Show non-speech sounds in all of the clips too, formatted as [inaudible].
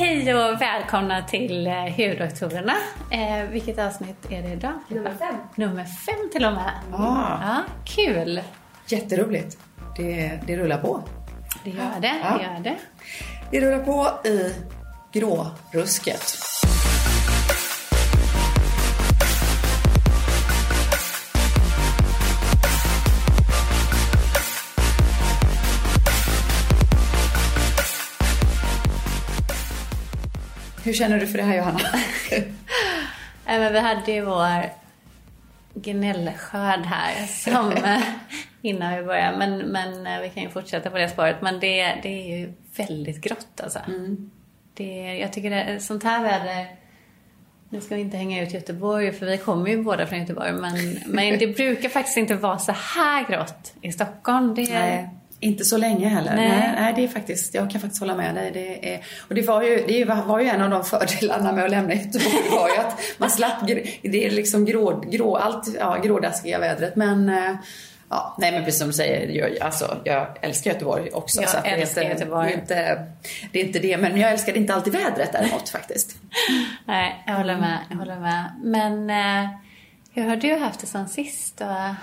Hej och välkomna till eh, Hudoktorerna. Eh, vilket avsnitt är det idag? Nummer fem. Nummer fem till och med. Ah. Ja, kul. Jätteroligt. Det, det rullar på. Det gör det. Ja. Det gör det. Det rullar på i grårusket. Hur känner du för det här Johanna? [laughs] Men vi hade ju vår gnällskörd här som, [laughs] innan vi började. Men, men eh, vi kan ju fortsätta på det spåret. Men det, det är ju väldigt grått alltså. Det, jag tycker det, sånt här väder nu ska vi inte hänga ut Göteborg för vi kommer ju båda från Göteborg. Men, men det brukar faktiskt inte vara så här grått i Stockholm. Det, Nej, inte så länge heller. Nej. Nej. Nej, det är faktiskt, jag kan faktiskt hålla med dig. Det är, och det var ju, det var ju en av de fördelarna med att lämna Göteborg var ju att man slapp, det är liksom grå, grå, allt, ja, grådaskiga vädret. Men, eh, ja, nej men precis som du säger, jag, alltså, jag älskar Göteborg också. Jag så att det är älskar inte, Göteborg. Det är, inte, det är inte det, men jag älskar inte alltid vädret däremot faktiskt. [laughs] Nej, jag håller med. Jag håller med. Men eh, hur har du haft det sen sist? Och,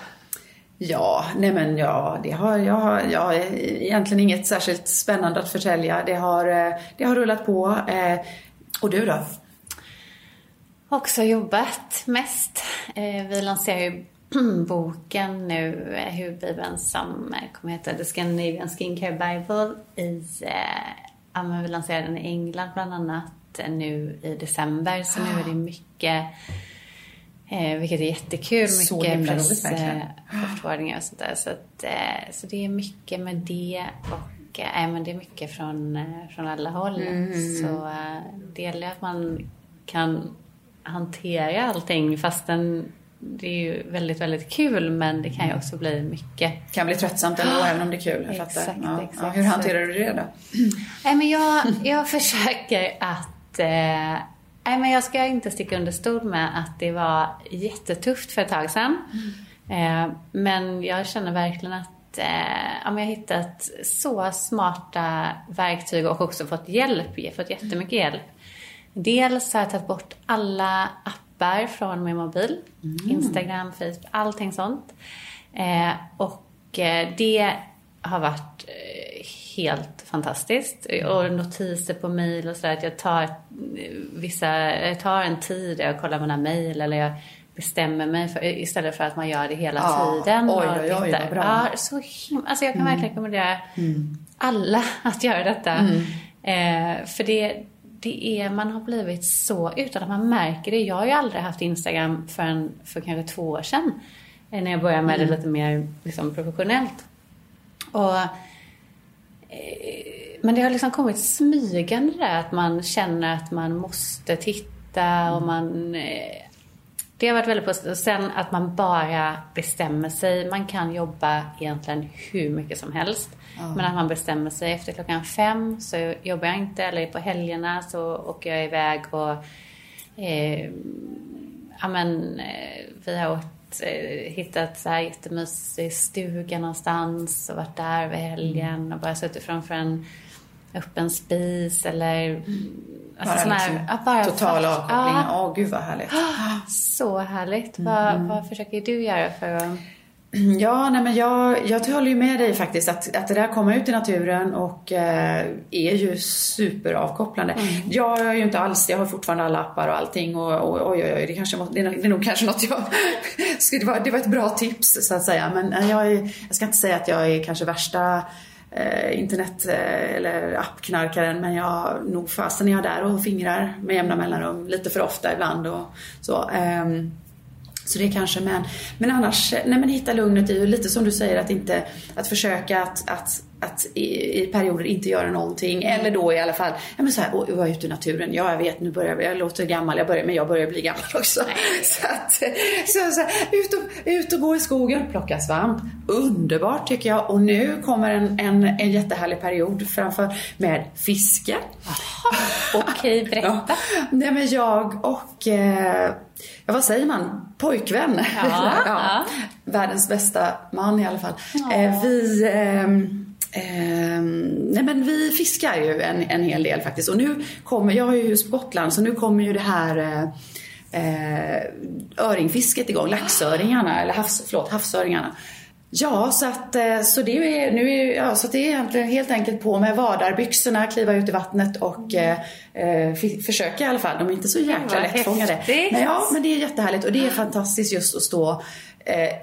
Ja, nej men ja, det har, jag har, jag har egentligen inget särskilt spännande att förtälja. Det har, eh, det har rullat på. Eh, och du då? också jobbat mest. Eh, vi lanserar ju [clears throat] boken nu, hudbibeln som kommer heta The Scandinavian Skincare Bible. I, ja, men vi lanserar den i England bland annat nu i december. Så nu är det mycket, eh, vilket är jättekul, Så mycket himla roligt, press, verkligen. eh, och sånt där. Så, att, eh, så det är mycket med det och eh, men det är mycket från, eh, från alla håll. Så eh, det gäller att man kan hantera allting fastän det är ju väldigt, väldigt kul men det kan ju också bli mycket. kan bli tröttsamt ändå, även om det är kul. Jag Exakt, fattar. Ja, exakt. Ja, hur hanterar du det då? Nej men jag, jag [laughs] försöker att... Eh, nej men jag ska inte sticka under stol med att det var jättetufft för ett tag sedan. Eh, men jag känner verkligen att eh, jag har hittat så smarta verktyg och också fått hjälp. Fått jättemycket hjälp. Dels har jag tagit bort alla appar från min mobil. Instagram, Facebook, allting sånt. Eh, och eh, det har varit eh, helt fantastiskt. Och notiser på mail och sådär. Att jag tar, vissa, jag tar en tid jag kollar mina mail eller jag bestämmer mig för, istället för att man gör det hela Ja, tiden. oj, oj, oj, vad bra. Ja, så himla, alltså jag kan verkligen rekommendera alla [laughs] att göra detta. Eh, för det, det är, man har blivit så, utan att man märker det. Jag har ju aldrig haft Instagram förrän för kanske två år sedan. eh, När jag började med det lite mer liksom, professionellt. Och, men det har liksom kommit smygande där att man känner att man måste titta och man... Eh, det har varit väldigt positivt. Sen att man bara bestämmer sig. Man kan jobba egentligen hur mycket som helst. Men att man bestämmer sig efter klockan fem så jobbar jag inte. Eller på helgerna så åker jag iväg och... Eh, ja men, eh, vi har åkt, eh, hittat så här jättemysig stuga någonstans och varit där över helgen och bara suttit framför en öppen spis eller... Alltså Bara här- liksom ja, bara total för- avkoppling. Ja, Åh, gud vad härligt. [gasps] så härligt. Vad, vad försöker du göra för att... [clears throat] Ja, nej men jag, jag håller ju med dig faktiskt att, att det där kommer ut i naturen och eh, är ju superavkopplande. Jag är ju inte alls, jag har fortfarande alla appar och allting och, och oj, oj, oj, det, kanske, det, är, nog- kanske något jag... [laughs] det, var, det var ett bra tips så att säga. Men eh, jag, är, jag ska inte säga att jag är kanske värsta eh, internet eh, eller appknarkaren men jag nog fasen är jag där och fingrar med jämna mellanrum lite för ofta ibland och så. ehm, så det är kanske, men, men annars, nej men hitta lugnet i, lite som du säger, att inte, att försöka att, att, att i, i perioder inte göra någonting. Eller då i alla fall, ja men så här, och vara ute i naturen. Ja, jag vet, nu börjar jag, jag låter gammal, jag börjar, men jag börjar bli gammal [laughs] också. Så att, så, så här, ut, och, ut och gå i skogen, plocka svamp. Underbart tycker jag. Och nu kommer en, en, en jättehärlig period framför med fiske. Okej, [laughs] berätta. Ja. Nej men jag och, eh, ja vad säger man, pojkvän. Ja, [laughs] ja. Världens bästa man i alla fall. Eh, vi, ehm, Ehm, nej men vi fiskar ju en, en hel del faktiskt. Och nu kommer, jag har ju hus på Gotland, så nu kommer ju det här eh, eh, öringfisket igång. Laxöringarna, eller havs, förlåt, havsöringarna. Ja, så att eh, så det är, nu är, ja, så det är helt enkelt på med vadarbyxorna, kliva ut i vattnet och eh, eh försöka i alla fall. De är inte så jäkla lättfångade. Men, ja, men det är jättehärligt och det är fantastiskt just att stå eh,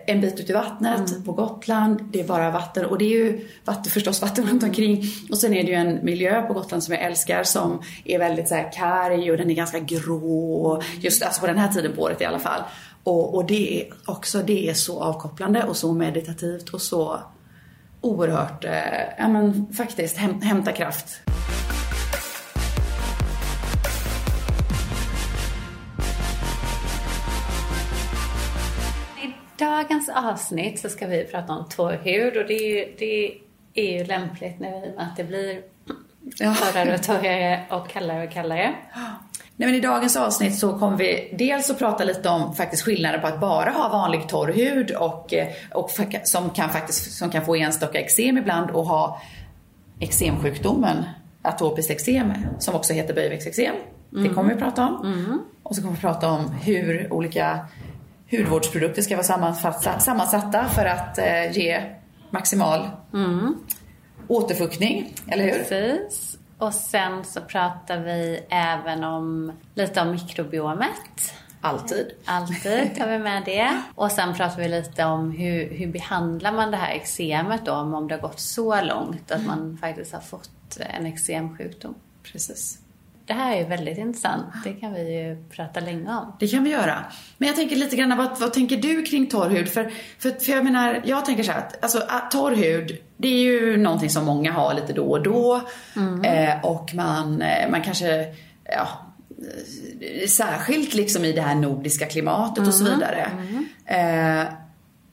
en bit ut i vattnet mm. på Gotland. Det är bara vatten och det är ju vatten, förstås vatten runt omkring. Och sen är det ju en miljö på Gotland som jag älskar som är väldigt så här karg och den är ganska grå. Just alltså på den här tiden på året i alla fall. Och, och det är också det är så avkopplande och så meditativt och så oerhört, eh, ja men faktiskt häm, hämta kraft. Dagens avsnitt så ska vi prata om torr hud och det är ju, det är ju lämpligt nu att det blir torrare och torrare och kallare och kallare. Nej, men I dagens avsnitt så kommer vi dels att prata lite om faktiskt skillnaden på att bara ha vanlig torr hud och, eh, och som, kan faktiskt, som kan få enstaka eksem ibland och ha eksemsjukdomen atopiskt eksem som också heter böjväxteksem. Mm. Det kommer vi prata om. Mm. Och så kommer vi prata om hur olika hudvårdsprodukter ska vara sammansatta för att eh, ge maximal mm. återfuktning, eller hur? Precis. Och sen så pratar vi även om lite om mikrobiomet. Alltid. Alltid tar vi med det. [laughs] Och sen pratar vi lite om hur, hur behandlar man det här eksemet då, om det har gått så långt att man faktiskt har fått en eksemsjukdom. Precis. Det här är väldigt intressant. Det kan vi ju prata länge om. Det kan vi göra. Men jag tänker lite grann, vad, vad tänker du kring torr hud? För, för, för jag menar, jag tänker så här att alltså, torr hud, det är ju någonting som många har lite då och då. Mm. Eh, och man, eh, man kanske, ja, särskilt liksom i det här nordiska klimatet mm. och så mm. vidare. Mm. Eh,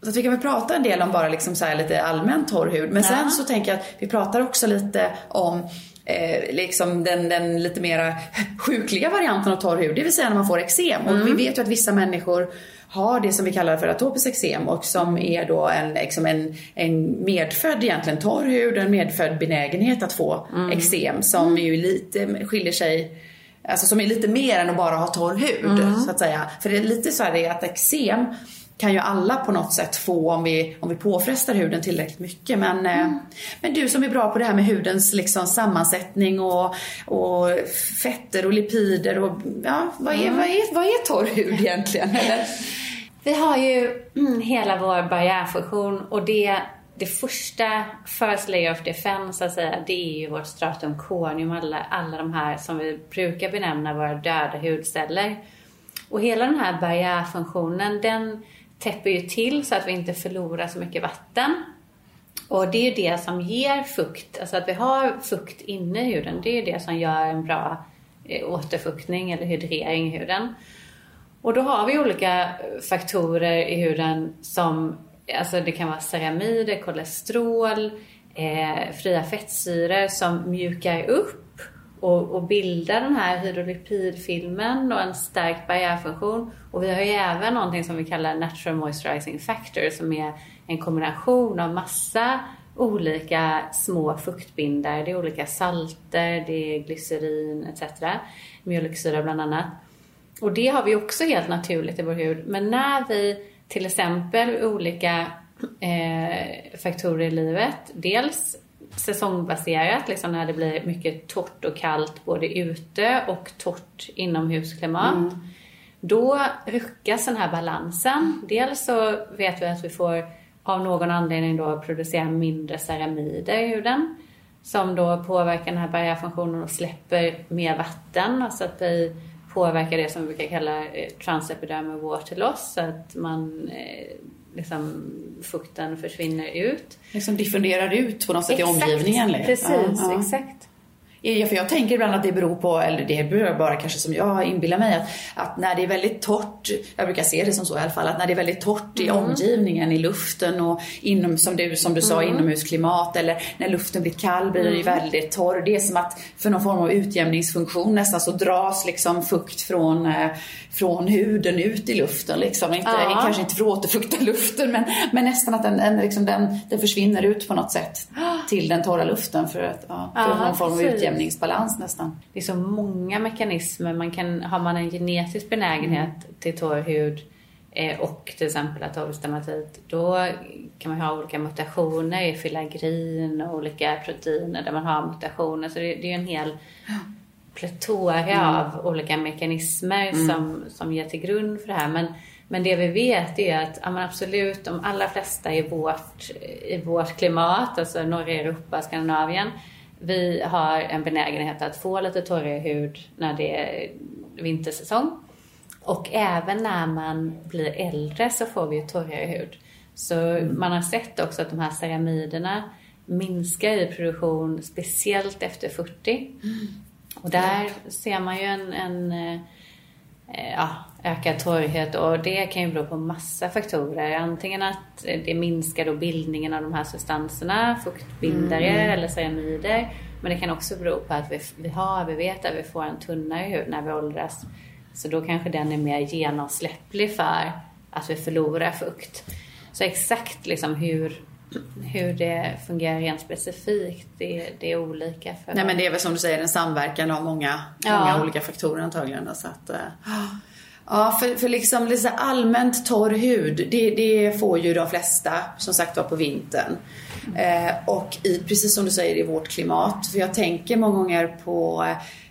så vi kan väl prata en del om bara liksom så lite allmänt torr hud. Men ja. sen så tänker jag att vi pratar också lite om eh, liksom den, den lite mera sjukliga varianten av torr hud, det vill säga när man får eksem. Mm. Och vi vet ju att vissa människor har det som vi kallar för atopiskt eksem och som är då en, liksom en, en medfödd egentligen torr hud, en medfödd benägenhet att få mm. eksem som mm. ju lite skiljer sig Alltså som är lite mer än att bara ha torr hud mm. så att säga. För det är lite så här att eksem kan ju alla på något sätt få om vi, om vi påfrestar huden tillräckligt mycket. Men, eh, mm. men du som är bra på det här med hudens liksom sammansättning och, och fetter och lipider och ja, vad är, mm. vad är, vad är torr hud egentligen? [laughs] Eller? Vi har ju mm, hela vår barriärfunktion och det, det första first layer of defense så att säga, det är ju vårt stratum corneum, alla, alla de här som vi brukar benämna våra döda hudceller. Och hela den här barriärfunktionen, den täpper ju till så att vi inte förlorar så mycket vatten. Och det är det som ger fukt, alltså att vi har fukt inne i huden, det är det som gör en bra eh, återfuktning eller hydrering i huden. Och då har vi olika faktorer i huden som, alltså det kan vara ceramider, kolesterol, eh, fria fettsyror som mjukar upp och, och bilda den här hydrolipidfilmen och en stärkt barriärfunktion. Och vi har ju även någonting som vi kallar natural moisturizing factor som är en kombination av massa olika små fuktbindare. Det är olika salter, det är glycerin etc. Mjölksyra bland annat. Och det har vi också helt naturligt i vår hud. Men när vi till exempel olika eh, faktorer i livet, dels säsongbaserat, liksom när det blir mycket torrt och kallt både ute och torrt inomhusklimat. Mm. Då ruckas den här balansen. Dels så vet vi att vi får av någon anledning då producera mindre ceramider i huden som då påverkar den här barriärfunktionen och släpper mer vatten. Alltså att vi påverkar det som vi brukar kalla eh, transepidermal water loss. Så att man eh, liksom, fukten försvinner ut. Liksom diffunderar ut på något sätt exakt, i omgivningen? Liksom. Precis, ja, ja. exakt. För jag tänker ibland att det beror på, eller det beror bara kanske som jag inbillar mig, att, att när det är väldigt torrt, jag brukar se det som så i alla fall, att när det är väldigt torrt i mm. omgivningen, i luften och inom, som du, som du sa, mm. inomhusklimat eller när luften blir kall blir den mm. väldigt torr. Det är som att för någon form av utjämningsfunktion nästan så dras liksom fukt från, eh, från huden ut i luften. Liksom. Inte, ja. Kanske inte för att återfukta luften men, men nästan att den, den, liksom, den, den försvinner ut på något sätt till den torra luften för, att, ja, för ja, någon form av utjämningsbalans nästan. Det är så många mekanismer. Man kan, har man en genetisk benägenhet till torr hud eh, och till exempel atopisk då kan man ha olika mutationer i filagrin och olika proteiner där man har mutationer. Så det, det är en hel plethora mm. av olika mekanismer mm. som, som ger till grund för det här. Men, men det vi vet är att ja, absolut, de allra flesta i vårt, i vårt klimat, alltså norra Europa, Skandinavien, vi har en benägenhet att få lite torrare hud när det är vintersäsong. Och även när man blir äldre så får vi ju torrare hud. Så mm. man har sett också att de här ceramiderna minskar i produktion, speciellt efter 40. Mm. Och där ser man ju en, en eh, ja, ökad torrhet och det kan ju bero på massa faktorer. Antingen att det minskar då bildningen av de här substanserna, fuktbindare mm. eller ceramider. Men det kan också bero på att vi, vi har, vi vet att vi får en tunnare hud när vi åldras. Så då kanske den är mer genomsläpplig för att vi förlorar fukt. Så exakt liksom hur hur det fungerar rent specifikt, det, det är olika. För Nej men det är väl som du säger en samverkan av många, ja. många olika faktorer antagligen. Så att, eh, [gasps] ja, för, för liksom lite allmänt torr hud, det, det får ju de flesta som sagt var på vintern. Eh, och i, precis som du säger i vårt klimat, för jag tänker många gånger på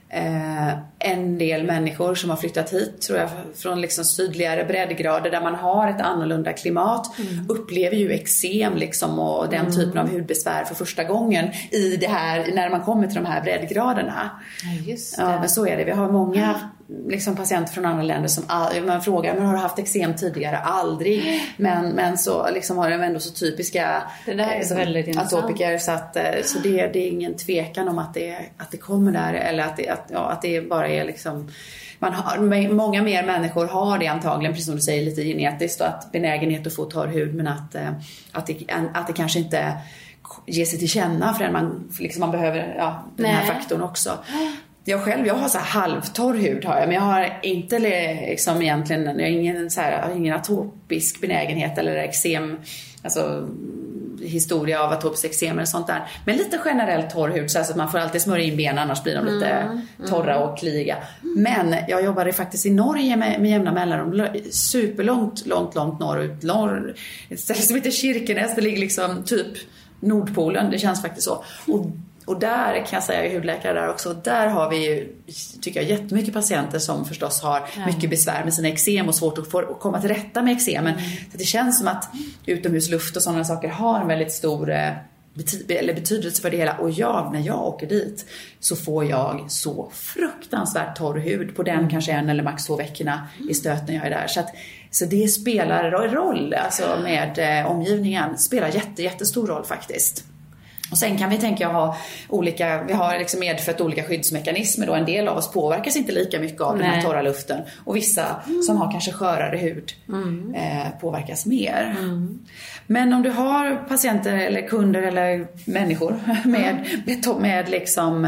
eh, en del människor som har flyttat hit, tror jag, från liksom sydligare breddgrader där man har ett annorlunda klimat, mm. upplever ju eksem liksom och den mm. typen av hudbesvär för första gången i det här, när man kommer till de här breddgraderna. Ja, just det. Ja, men så är det. Vi har många liksom patienter från andra länder som man frågar, men har du haft eksem tidigare? Aldrig. Men, men så liksom har de ändå så typiska det där är eh, väldigt atopiker så, att, eh, så det, det, är ingen tvekan om att det, att det kommer där eller att det, att, ja, att det bara är liksom man har, många mer människor har det antagligen, precis som du säger, lite genetiskt och att benägenhet att få torr hud men att, eh, att, det, att det kanske inte ger sig till känna förrän man, liksom man behöver ja, den Nej. här faktorn också. Jag själv, jag har så här halvtorr hud har jag, men jag har inte liksom egentligen, jag har ingen, så här, ingen atopisk benägenhet eller eksem, alltså historia av atopisk eksem eller sånt där. Men lite generellt torr hud så att man får alltid smörja in benen annars blir de lite mm, torra och kliiga. Men jag jobbade faktiskt i Norge med, med jämna mellanrum, superlångt, långt, långt norrut. Norr, ett ställe som heter Kirkenes, det ligger liksom typ Nordpolen, det känns faktiskt så. Och och där kan jag säga, jag är hudläkare där också, där har vi ju, tycker jag, jättemycket patienter som förstås har ja. mycket besvär med sina eksem och svårt att, få, att komma till rätta med eksemen. Mm. Så det känns som att utomhusluft och sådana saker har en väldigt stor eh, bety eller betydelse för det hela. Och jag, när jag åker dit så får jag så fruktansvärt torr hud på den mm. kanske en eller max två veckorna i stöten jag är där. Så, att, så det spelar roll, alltså med eh, omgivningen, spelar jätte, jättestor roll faktiskt. Och sen kan vi tänka ha olika, vi har liksom medfött olika skyddsmekanismer då. En del av oss påverkas inte lika mycket av Nej. den här torra luften. Och vissa mm. som har kanske skörare hud mm. eh, påverkas mer. Mm. Men om du har patienter eller kunder eller människor [laughs] med, med, med liksom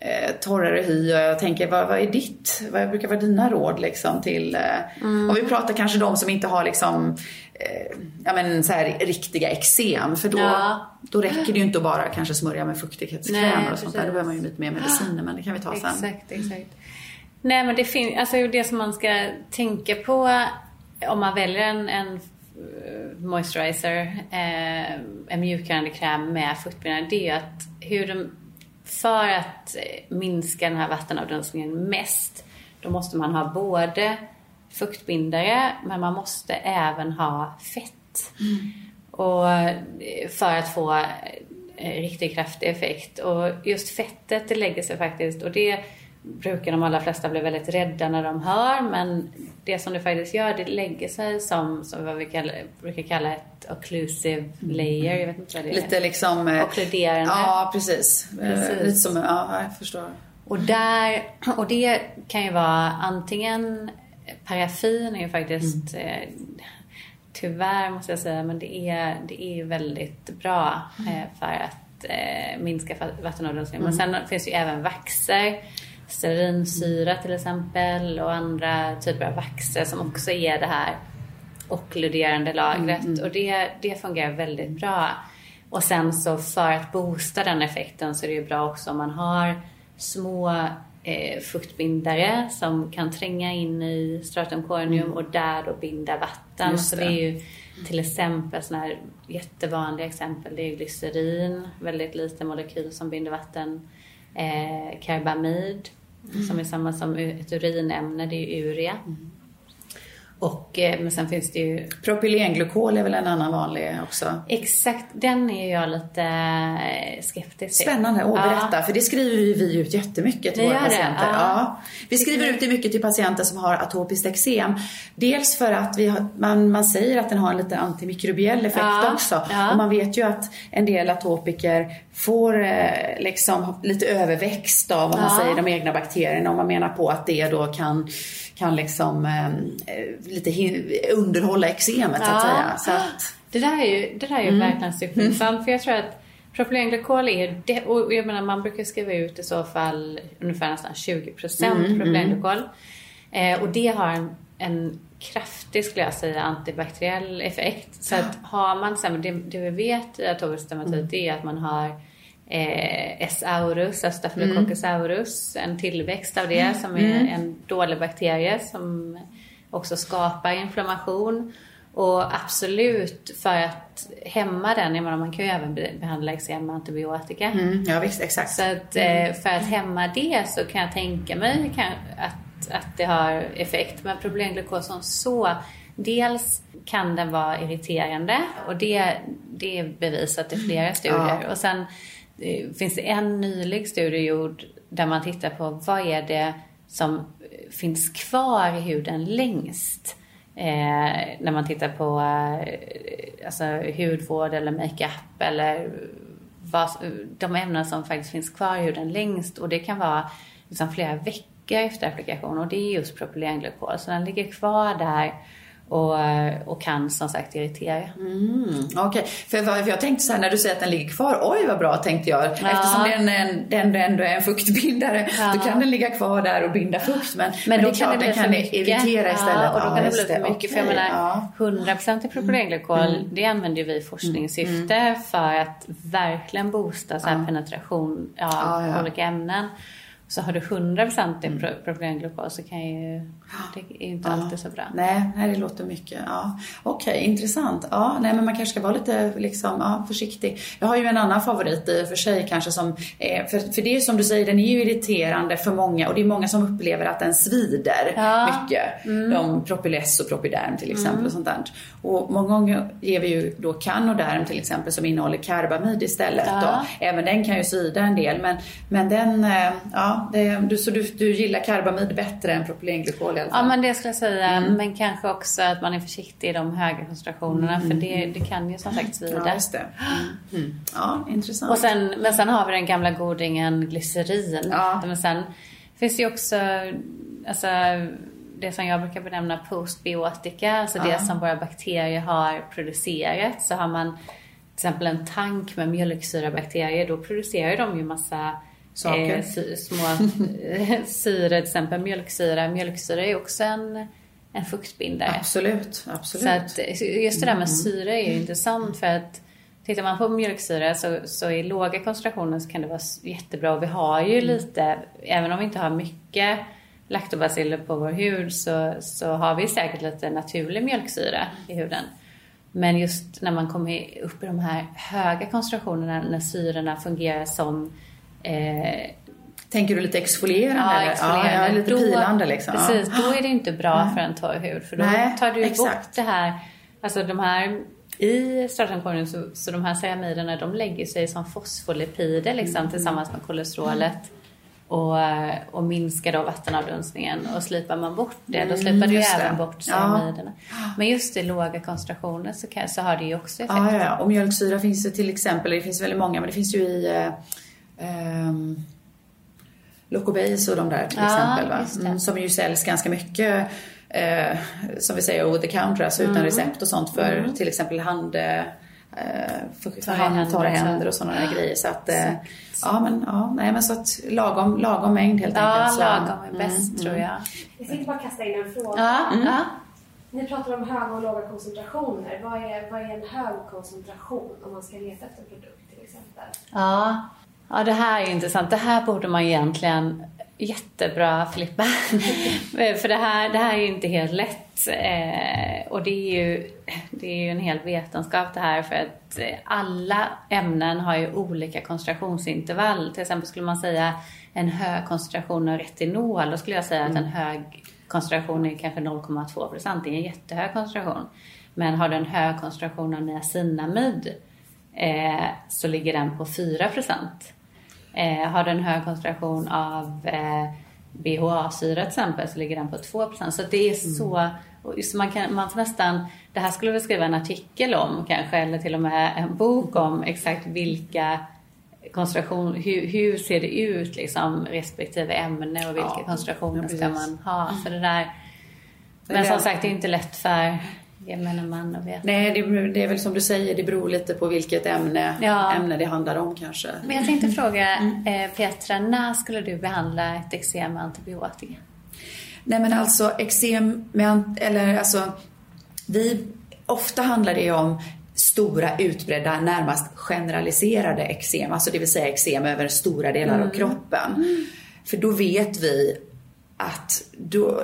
eh, torrare hy och jag tänker vad, vad är ditt, vad brukar vara dina råd liksom till, eh, mm. om vi pratar kanske de som inte har liksom eh, ja, men så här, riktiga eksem. För då, ja. då räcker det ju inte att bara kanske smörja med fuktighetskrämer och sånt där. Då behöver man ju lite mer mediciner men det kan vi ta sen. Exakt, exakt. Nej men det finns, alltså det som man ska tänka på om man väljer en, en eh, moisturizer, eh, en mjukgörande kräm med fuktbindare, det är att huden, för att minska den här vattenavdunstningen mest, då måste man ha både fuktbindare men man måste även ha fett. Mm. Och för att få eh, riktigt kraftig effekt. Och just fettet det lägger sig faktiskt och det brukar de allra flesta bli väldigt rädda när de hör men det som det faktiskt gör det lägger sig som, som vad vi kallar, brukar kalla ett occlusive layer. Jag vet inte vad det är. Lite liksom... eh, Okkluderande. Ja, precis. Eh, Precis. Lite som, ja, jag förstår. Och, där, och det kan ju vara antingen paraffin är ju faktiskt eh, tyvärr måste jag säga men det är, det är väldigt bra eh, för att eh, minska vattenavdunstning. Men sen finns ju även vaxer. Sterinsyra till exempel och andra typer av vaxer som också är det här okkluderande lagret. Och det, det fungerar väldigt bra. Och sen så för att boosta den effekten så är det ju bra också om man har små eh, fuktbindare som kan tränga in i stratum corneum och där då binda vatten. Just Så det. det är ju till exempel sådana här jättevanliga exempel. Det är glycerin, väldigt liten molekyl som binder vatten. Eh, karbamid, som är samma som ett urinämne, det är urea. Och, eh, men sen finns det ju Propylenglykol är väl en annan vanlig också. Exakt, den är jag lite eh, skeptisk till. Spännande, åh Ja. berätta. För det skriver ju vi ut jättemycket till Ni våra patienter. Ja. Ja. Vi skriver ut det mycket till patienter som har atopiskt eksem. Dels för att vi har, man, man säger att den har en lite antimikrobiell effekt Ja. också. Ja. Och man vet ju att en del atopiker får eh, liksom lite överväxt av vad man Ja. säger, de egna bakterierna. Och man menar på att det då kan, kan liksom eh, eh, lite underhålla eksemet så att Ja. säga. Så att, [gasps] Det där är ju, det där är ju Mm. verkligen superintressant för jag tror att propylenglykol är, det, och jag menar man brukar skriva ut i så fall ungefär nästan 20% Mm, propylenglykol. Eh, och det har en, en kraftig, skulle jag säga, antibakteriell effekt. Så att [gasps] har man, det, det vi vet i atopisk dermatit Mm. är att man har eh, S. alltså Staphylococcus aureus, en tillväxt av det som är en dålig bakterie som också skapar inflammation. Och absolut, för att hämma den, jag menar man kan ju även be- behandla eksem med antibiotika. mm, ja visst, exakt. Så att eh, för att hämma det så kan jag tänka mig att, att det har effekt. Men problemglukos som så, dels kan den vara irriterande och det, det är bevisat i flera studier. Och sen Eh, finns det en nylig studie gjord där man tittar på vad är det som finns kvar i huden längst. Eh, när man tittar på eh, alltså, hudvård eller makeup eller vad, de ämnen som faktiskt finns kvar i huden längst och det kan vara liksom flera veckor efter applikation och det är just propylenglykol. Så den ligger kvar där och, och kan som sagt irritera. Mm, Okej, för, vad- för jag tänkte så här när du säger att den ligger kvar, oj vad bra tänkte jag. Eftersom den, en, den ändå är en fuktbindare, Ja. då kan den ligga kvar där och binda fukt. Men, Men, det då kan klart, det bli den för kan mycket. irritera istället. Ja, och då kan det bli för mycket. För jag menar, ja. 100% i propylenglykol, det använder vi i forskningssyfte för att verkligen boosta så penetration av Ja, ja. olika ämnen. Så har du 100% i pro- propylenglykol så kan ju, det är ju inte alltid så bra. Nej, nej, det låter mycket. Ja. Okej, intressant. Ja, nej, men man kanske ska vara lite liksom, ja, försiktig. Jag har ju en annan favorit i och för sig kanske som, för, för det är som du säger, den är ju irriterande för många och det är många som upplever att den svider Ja. mycket. De propyless och propyderm till exempel och sånt där. Och många gånger ger vi ju då Canoderm till exempel som innehåller karbamid istället. Ja. Då. Även den kan ju svida en del men, men den, eh, ja, det, du, så du, du gillar karbamid bättre än propylenglykol i alla Ja fall? men det skulle jag säga. Mm. Men kanske också att man är försiktig i de höga koncentrationerna för det, det kan ju som sagt svida. Ja, just det. Mm. Mm. Ja, intressant. Och sen, men sen har vi den gamla godingen glycerin. Ja. Men sen finns det ju också alltså, det som jag brukar benämna postbiotika. Alltså Ja. det som våra bakterier har producerat. Så har man till exempel en tank med mjölksyrabakterier. Då producerar de ju massa Saker. eh, sy- små eh, [laughs] syre. Till exempel mjölksyra. Mjölksyra är också en, en fuktbindare. Absolut, absolut. Så att just det där med Mm. syre är ju intressant för att tittar man på mjölksyra så, så i låga koncentrationer så kan det vara jättebra. Och vi har Mm. ju lite, även om vi inte har mycket laktobaciller på vår hud så, så har vi säkert lite naturlig mjölksyra i huden. Men just när man kommer upp i de här höga koncentrationerna när syrorna fungerar som eh, Tänker du lite exfolierande? Ja, eller? exfolierande. Ja, ja, lite Då- pilande liksom. Precis, Ja. då är det inte bra för en torr hud. För då Nej, tar du ju bort exakt. det här, alltså de här i stratumkorgen så, så de här ceramiderna de lägger sig som fosfolipider liksom Mm. tillsammans med kolesterolet. och, och minska då vattenavdunstningen. Och slipar man bort det, då slipar Mm, du även det. bort Ja. cyaniderna. Men just i låga koncentrationer så, kan, så har det ju också effekt. Ja, ja, ja. Och mjölksyra finns det till exempel, det finns väldigt många, men det finns ju i eh, ehm, Locobase och de där till Ja, exempel. Mm, som ju säljs ganska mycket, eh, som vi säger over the counter, alltså Mm. utan recept och sånt för till exempel hand, eh, för, för hand, händer torra händer och sådana där grejer. Så att, eh, ja men, ja, nej, men så att lagom, lagom mängd helt Ja, enkelt. Så, lagom är bäst tror jag. Jag tänkte bara kasta in en fråga. Ja, ja. Ni pratar om höga och låga koncentrationer. Vad är, vad är en hög koncentration om man ska leta efter en produkt till exempel? Ja. Ja, det här är intressant. Det här borde man egentligen jättebra Filippa. [laughs] För det här, det här är ju inte helt lätt. Eh, och det är, ju, det är ju en hel vetenskap det här för att eh, alla ämnen har ju olika koncentrationsintervall. Till exempel skulle man säga en hög koncentration av retinol, då skulle jag säga att en hög koncentration är kanske 0,2 procent. Det är en jättehög koncentration. Men har du en hög koncentration av niacinamid eh, så ligger den på 4 procent. Eh, har du en hög koncentration av eh, BHA-syra till exempel så ligger den på 2 procent. Så det är så, och så man, kan, man får nästan, det här skulle vi skriva en artikel om kanske eller till och med en bok om exakt vilka koncentration, hur, hur ser det ut liksom respektive ämne och vilka Ja, koncentrationer ja, ska man ha. Så det där, men som sagt det är inte lätt för gemene man att veta. Nej, det, det är väl som du säger, det beror lite på vilket ämne, Ja. ämne det handlar om kanske. Men jag tänkte fråga eh, Petra, när skulle du behandla ett eksem med antibiotika? Nej men alltså eksem med, eller alltså, vi, ofta handlar det om stora utbredda, närmast generaliserade eksem, alltså det vill säga eksem över stora delar av kroppen. För då vet vi att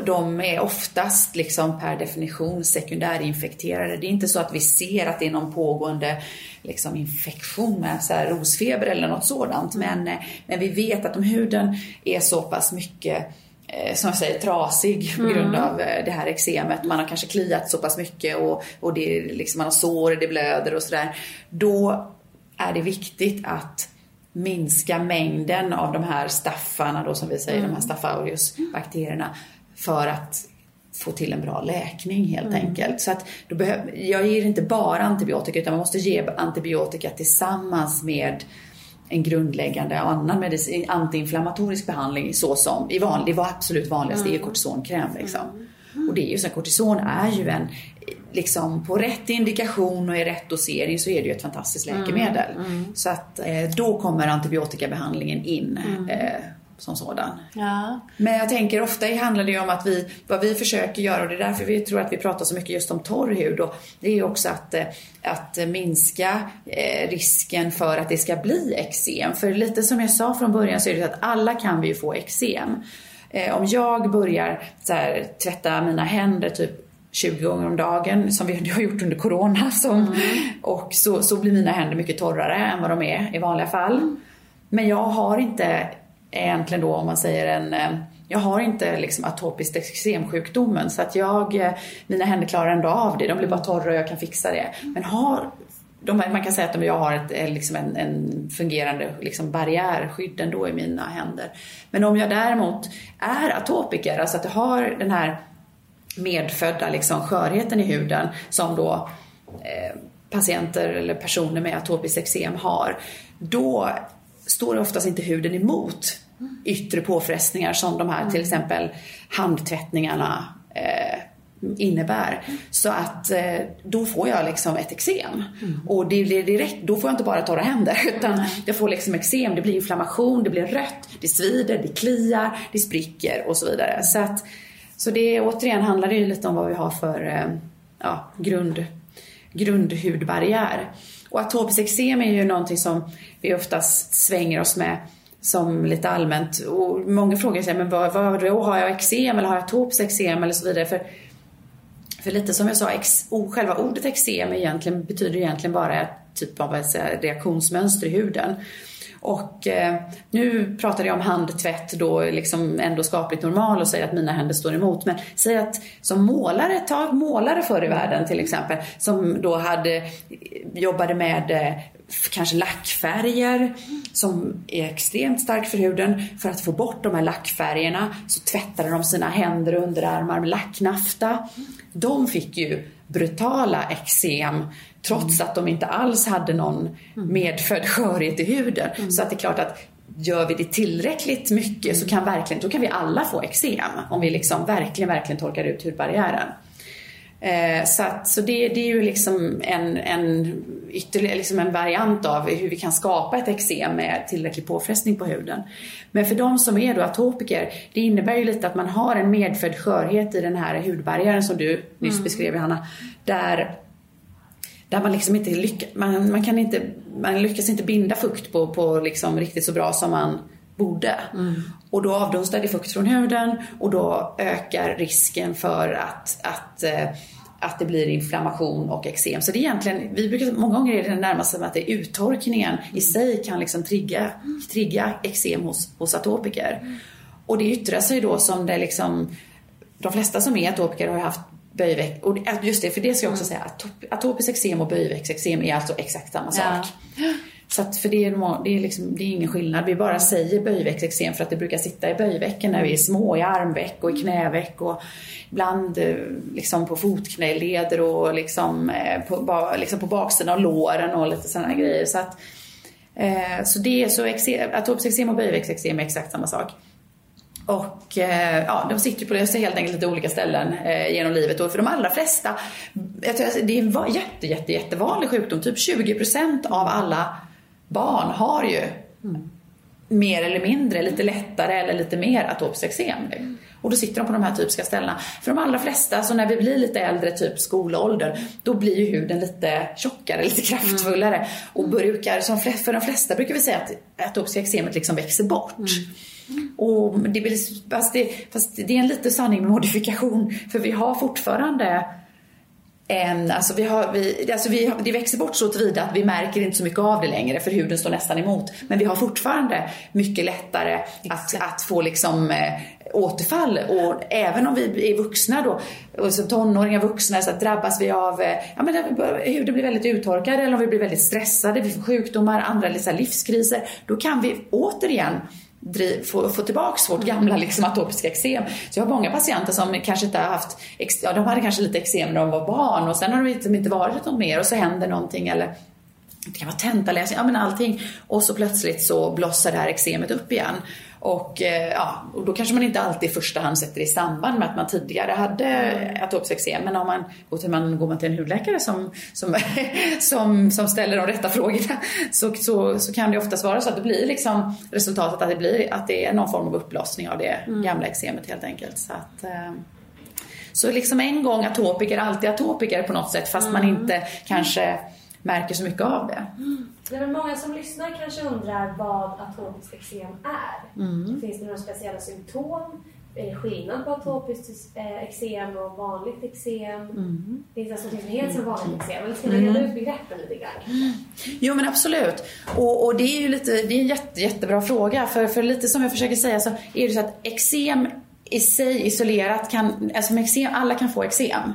de är oftast liksom per definition sekundärinfekterade. Det är inte så att vi ser att det är någon pågående liksom infektion med så rosfeber eller något sådant. Men, eh, men vi vet att om huden är så pass mycket eh, som jag säger, trasig på grund av eh, det här eksemet. Man har kanske kliat så pass mycket och, och det liksom, man har sår, det blöder och sådär. Då är det viktigt att minska mängden av de här staffarna då som vi säger, de här staph aureus bakterierna för att få till en bra läkning helt enkelt. Så att då jag ger inte bara antibiotika utan man måste ge antibiotika tillsammans med en grundläggande annan medicin, antiinflammatorisk behandling såsom, i van, det var absolut vanligast, det är kortisonkräm liksom. Och det är ju så att kortison är ju en, liksom på rätt indikation och i rätt dosering så är det ju ett fantastiskt läkemedel. Så att eh, då kommer antibiotikabehandlingen in eh, som sådan. Ja. Men jag tänker ofta handlar det ju om att vi, vad vi försöker göra och det är därför vi tror att vi pratar så mycket just om torr hud och det är ju också att, eh, att minska eh, risken för att det ska bli eksem. För lite som jag sa från början så är det så att alla kan vi ju få eksem. Eh, Om jag börjar så här, tvätta mina händer typ 20 gånger om dagen som vi har gjort under corona som, och så, så blir mina händer mycket torrare än vad de är i vanliga fall. Men jag har inte egentligen då om man säger en eh, jag har inte liksom atopisk eksemsjukdomen så att jag, eh, mina händer klarar ändå av det. De blir bara torra och jag kan fixa det. Men har, de, man kan säga att jag har ett, eh, liksom en, en fungerande liksom barriärskydd ändå i mina händer. Men om jag däremot är atopiker, alltså att jag har den här medfödda liksom skörheten i huden som då eh, patienter eller personer med atopiskt eksem har, då står oftast inte huden emot yttre påfrestningar som de här till exempel handtvättningarna eh, innebär. Så att eh, då får jag liksom ett eksem. Och det blir direkt, då får jag inte bara torra händer [laughs] utan jag får liksom eksem, det blir inflammation, det blir rött, det svider, det kliar, det spricker och så vidare. Så att så det återigen handlar det ju lite om vad vi har för eh, ja, grund, grundhudbarriär. Och atopiskt eksem är ju någonting som vi oftast svänger oss med som lite allmänt. Och många frågar sig, men vad, vad då? Har jag eksem eller har jag atopiskt eksem eller så vidare? För, för lite som jag sa, ex, o, själva ordet eksem egentligen, betyder egentligen bara ett typ av ett reaktionsmönster i huden. Och eh, nu pratar jag om handtvätt då liksom ändå skapligt normal och säger att mina händer står emot. Men säg att som målare, ta målare förr i världen till exempel, som då hade, eh, jobbade med eh, kanske lackfärger som är extremt starkt för huden. För att få bort de här lackfärgerna så tvättade de sina händer och underarmar med lacknafta. De fick ju brutala eksem trots att de inte alls hade någon medfödd skörhet i huden. Så att det är klart att gör vi det tillräckligt mycket så kan, verkligen, då kan vi alla få eksem om vi liksom verkligen, verkligen torkar ut hudbarriären. Eh, så att, så det, det är ju liksom en, en, ytterligare, liksom en variant av hur vi kan skapa ett eksem med tillräcklig påfrestning på huden. Men för de som är då atopiker, det innebär ju lite att man har en medfödd skörhet i den här hudbarriären som du nyss mm. beskrev Johanna. Där, där man liksom inte lyckas, man, man, kan inte, man lyckas inte binda fukt på, på liksom riktigt så bra som man borde. Mm. Och då avdunstar det fukt från huden och då ökar risken för att, att, eh, att det blir inflammation och eksem. Så det är egentligen, vi brukar, många gånger är det närmast som att det är uttorkningen i sig kan liksom trigga, trigga eksem hos, hos atopiker. Mm. Och det yttrar sig då som det liksom, de flesta som är atopiker har haft böjveck, och just det, för det ska jag också säga, atop, atopiskt eksem och böjväcksexem är alltså exakt samma sak. Ja. Så att för det är, det, är liksom, det är ingen skillnad. Vi bara säger böjväcksexem för att det brukar sitta i böjvecken när vi är små, i armveck och i knäveck och ibland eh, liksom på fotknäleder och liksom eh, på, liksom på baksidan av låren och lite sådana grejer. Så, att, eh, så det är så atopiskt eksem och böjväcksexem är exakt samma sak. Och eh, ja, de sitter på helt enkelt lite olika ställen eh, genom livet. Och för de allra flesta, jag tror, det är en jätte, jätte, jättevanlig sjukdom. Typ 20% av alla barn har ju mm. mer eller mindre, lite lättare eller lite mer atopiskt eksem. Mm. Och då sitter de på de här typiska ställena. För de allra flesta, så när vi blir lite äldre, typ skolålder, då blir ju huden lite tjockare, [laughs] lite kraftfullare. Mm. Och brukar, som för de flesta brukar vi säga att atopiska eksemet liksom växer bort. Mm. Och det, fast, det, fast det är en liten sanning med modifikation, för vi har fortfarande alltså vi har, vi, alltså vi, det växer bort så tillvida att vi märker inte så mycket av det längre för huden står nästan emot. Men vi har fortfarande mycket lättare att, att få liksom eh, återfall och även om vi är vuxna då, och som tonåringar, vuxna, så drabbas vi av, eh, ja men huden blir väldigt uttorkad eller om vi blir väldigt stressade, vi får sjukdomar, andra livskriser, då kan vi återigen driv, få, få tillbaks vårt gamla [laughs] liksom, atopiska eksem. Så jag har många patienter som kanske inte har haft, ja de hade kanske lite eksem när de var barn och sen har de liksom inte varit något mer och så händer någonting eller det kan vara tentaläsning, ja men allting. Och så plötsligt så blossar det här eksemet upp igen. Och, eh, ja, och då kanske man inte alltid i första hand sätter i samband med att man tidigare hade atopiskt eksem. Men om man går, till, man, går man till en hudläkare som, som, [laughs] som, som ställer de rätta frågorna så, så, så kan det oftast vara så att det blir liksom resultatet att det, blir, att det är någon form av upplossning av det mm. gamla eksemet helt enkelt. Så, att, eh, så liksom en gång atopiker, alltid atopiker på något sätt fast mm. man inte kanske märker så mycket av det. Mm. Det är många som lyssnar kanske undrar vad atopiskt eksem är. Mm. Finns det några speciella symptom? Är det skillnad på atopiskt eh, eksem och vanligt eksem? Mm. Finns det något som heter som vanligt eksem? Eller ska du reda ut begreppen lite grann? Jo men absolut. Och, och, det är ju lite, det är en jätte, jättebra fråga. För, för lite som jag försöker säga så är det så att eksem i sig isolerat kan, alltså med eksem, alla kan få eksem.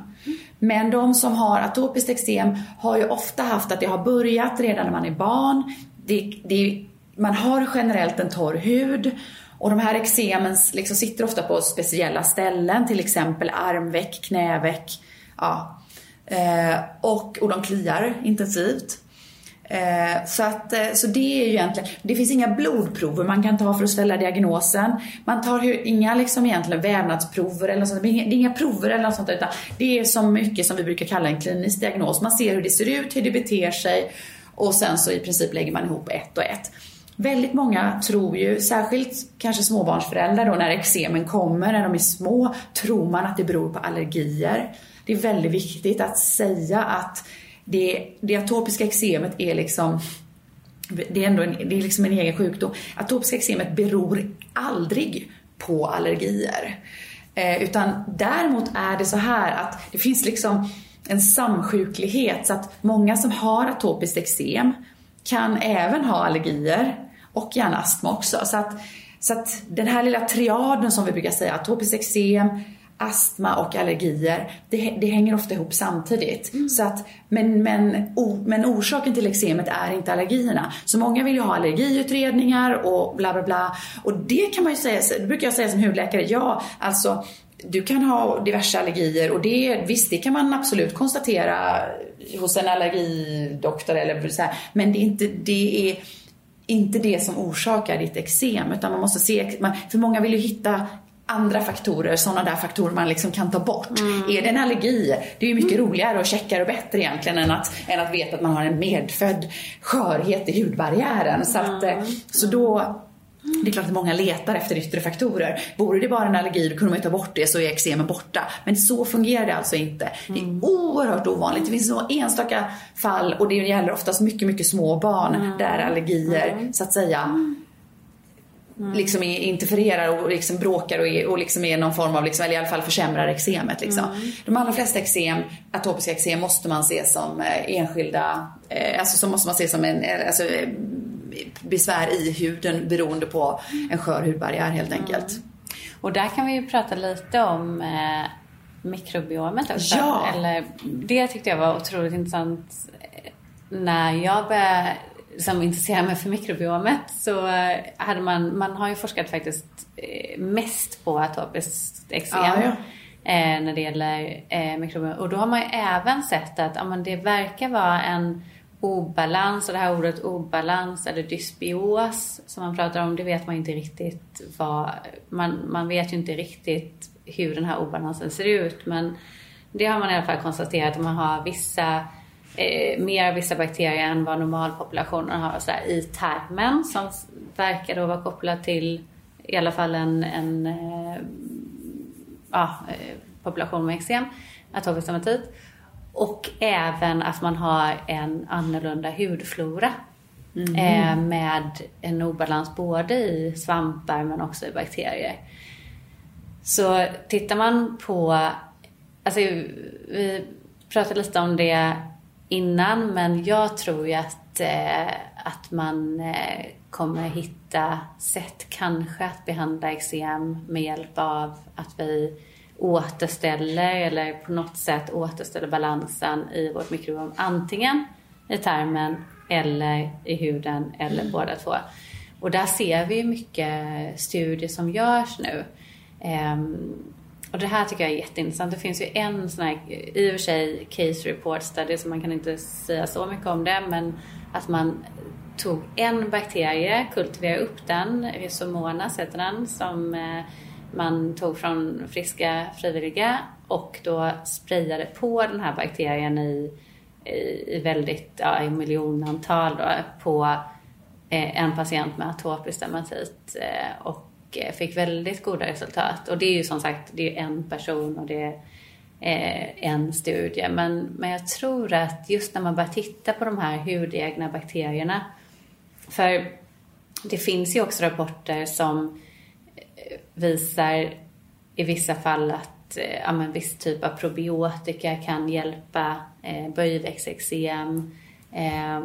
Men de som har atopiskt eksem har ju ofta haft att det har börjat redan när man är barn. Det, det, man har generellt en torr hud och de här eksemen liksom sitter ofta på speciella ställen, till exempel armveck, knäveck. Ja. Eh, och, och de kliar intensivt. Eh, så, att, eh, så det är ju egentligen, det finns inga blodprover man kan ta för att ställa diagnosen. Man tar ju inga liksom egentligen vävnadsprover eller sånt. Det är inga prover eller något sånt utan det är så mycket som vi brukar kalla en klinisk diagnos. Man ser hur det ser ut, hur det beter sig och sen så i princip lägger man ihop ett och ett. Väldigt många tror ju, särskilt kanske småbarnsföräldrar då när eksemen kommer när de är små, tror man att det beror på allergier. Det är väldigt viktigt att säga att det, det atopiska eksemet är liksom det är ändå en, det är liksom en egen sjukdom. Atopiska eksemet beror aldrig på allergier. Eh, utan däremot är det så här att det finns liksom en samsjuklighet så att många som har atopiskt eksem kan även ha allergier och gärna astma också. Så att, så att den här lilla triaden som vi brukar säga, atopiskt eksem, astma och allergier, det, det hänger ofta ihop samtidigt. Mm. Så att, men, men, o, men orsaken till eksemet är inte allergierna. Så många vill ju ha allergiutredningar och bla bla bla. Och det kan man ju säga, det brukar jag säga som hudläkare, ja alltså du kan ha diverse allergier och det, visst det kan man absolut konstatera hos en allergidoktor eller så här, men det är inte, det är inte det som orsakar ditt eksem utan man måste se, för många vill ju hitta andra faktorer, sådana där faktorer man liksom kan ta bort. Mm. Är det en allergi? Det är ju mycket mm. roligare och checkare och bättre egentligen än att, än att veta att man har en medfödd skörhet i hudbarriären. Så, att, mm. så då det är klart att många letar efter yttre faktorer. Vore det bara en allergi då kunde man ju ta bort det så är eksemen borta. Men så fungerar det alltså inte. Det är mm. oerhört ovanligt. Det finns några enstaka fall och det gäller oftast mycket, mycket små barn mm. där allergier mm. så att säga Mm. liksom interfererar och liksom bråkar och, är, och liksom är någon form av, liksom, eller i alla fall försämrar eksemet. Liksom. Mm. De allra flesta eksem, atopiska eksem måste man se som eh, enskilda, eh, alltså så måste man se som en, eh, alltså, besvär i huden beroende på en skör hudbarriär helt enkelt. Mm. Och där kan vi ju prata lite om eh, mikrobiomet också. Ja. Eller, det tyckte jag var otroligt intressant när jag började som intresserar mig för mikrobiomet så eh, hade man, man har ju forskat faktiskt eh, mest på atopiskt eksem. Ja, ja. Eh, när det gäller eh, mikrobiom. Och då har man ju även sett att ja, men det verkar vara en obalans och det här ordet obalans eller dysbios som man pratar om, det vet man inte riktigt vad, man, man vet ju inte riktigt hur den här obalansen ser ut men det har man i alla fall konstaterat att man har vissa eh, mer vissa bakterier än vad normalpopulationen har så här, i tarmen som verkar då vara kopplad till i alla fall en, en eh, ja, eh, population med eksem, atopisk dermatit. Och även att man har en annorlunda hudflora. Mm. Eh, med en obalans både i svampar men också i bakterier. Så tittar man på, alltså vi pratade lite om det innan men jag tror ju att, eh, att man eh, kommer hitta sätt kanske att behandla eksem med hjälp av att vi återställer eller på något sätt återställer balansen i vårt mikrobiom. Antingen i tarmen eller i huden eller mm. båda två. Och där ser vi mycket studier som görs nu. Ehm, och det här tycker jag är jätteintressant. Det finns ju en sån här, i och för sig, case report study, så man kan inte säga så mycket om det, men att man tog en bakterie, kultiverade upp den, Rhizomonas heter den, som eh, man tog från friska frivilliga och då sprayade på den här bakterien i, i, väldigt, ja, i miljonantal då, på eh, en patient med atopisk dermatit. Eh, och och eh, fick väldigt goda resultat. Och det är ju som sagt, det är en person och det är eh, en studie. Men, men jag tror att just när man börjar titta på de här hudegna bakterierna. För det finns ju också rapporter som eh, visar i vissa fall att ja, en viss typ av probiotika kan hjälpa eh, böjväxteksem. Eh,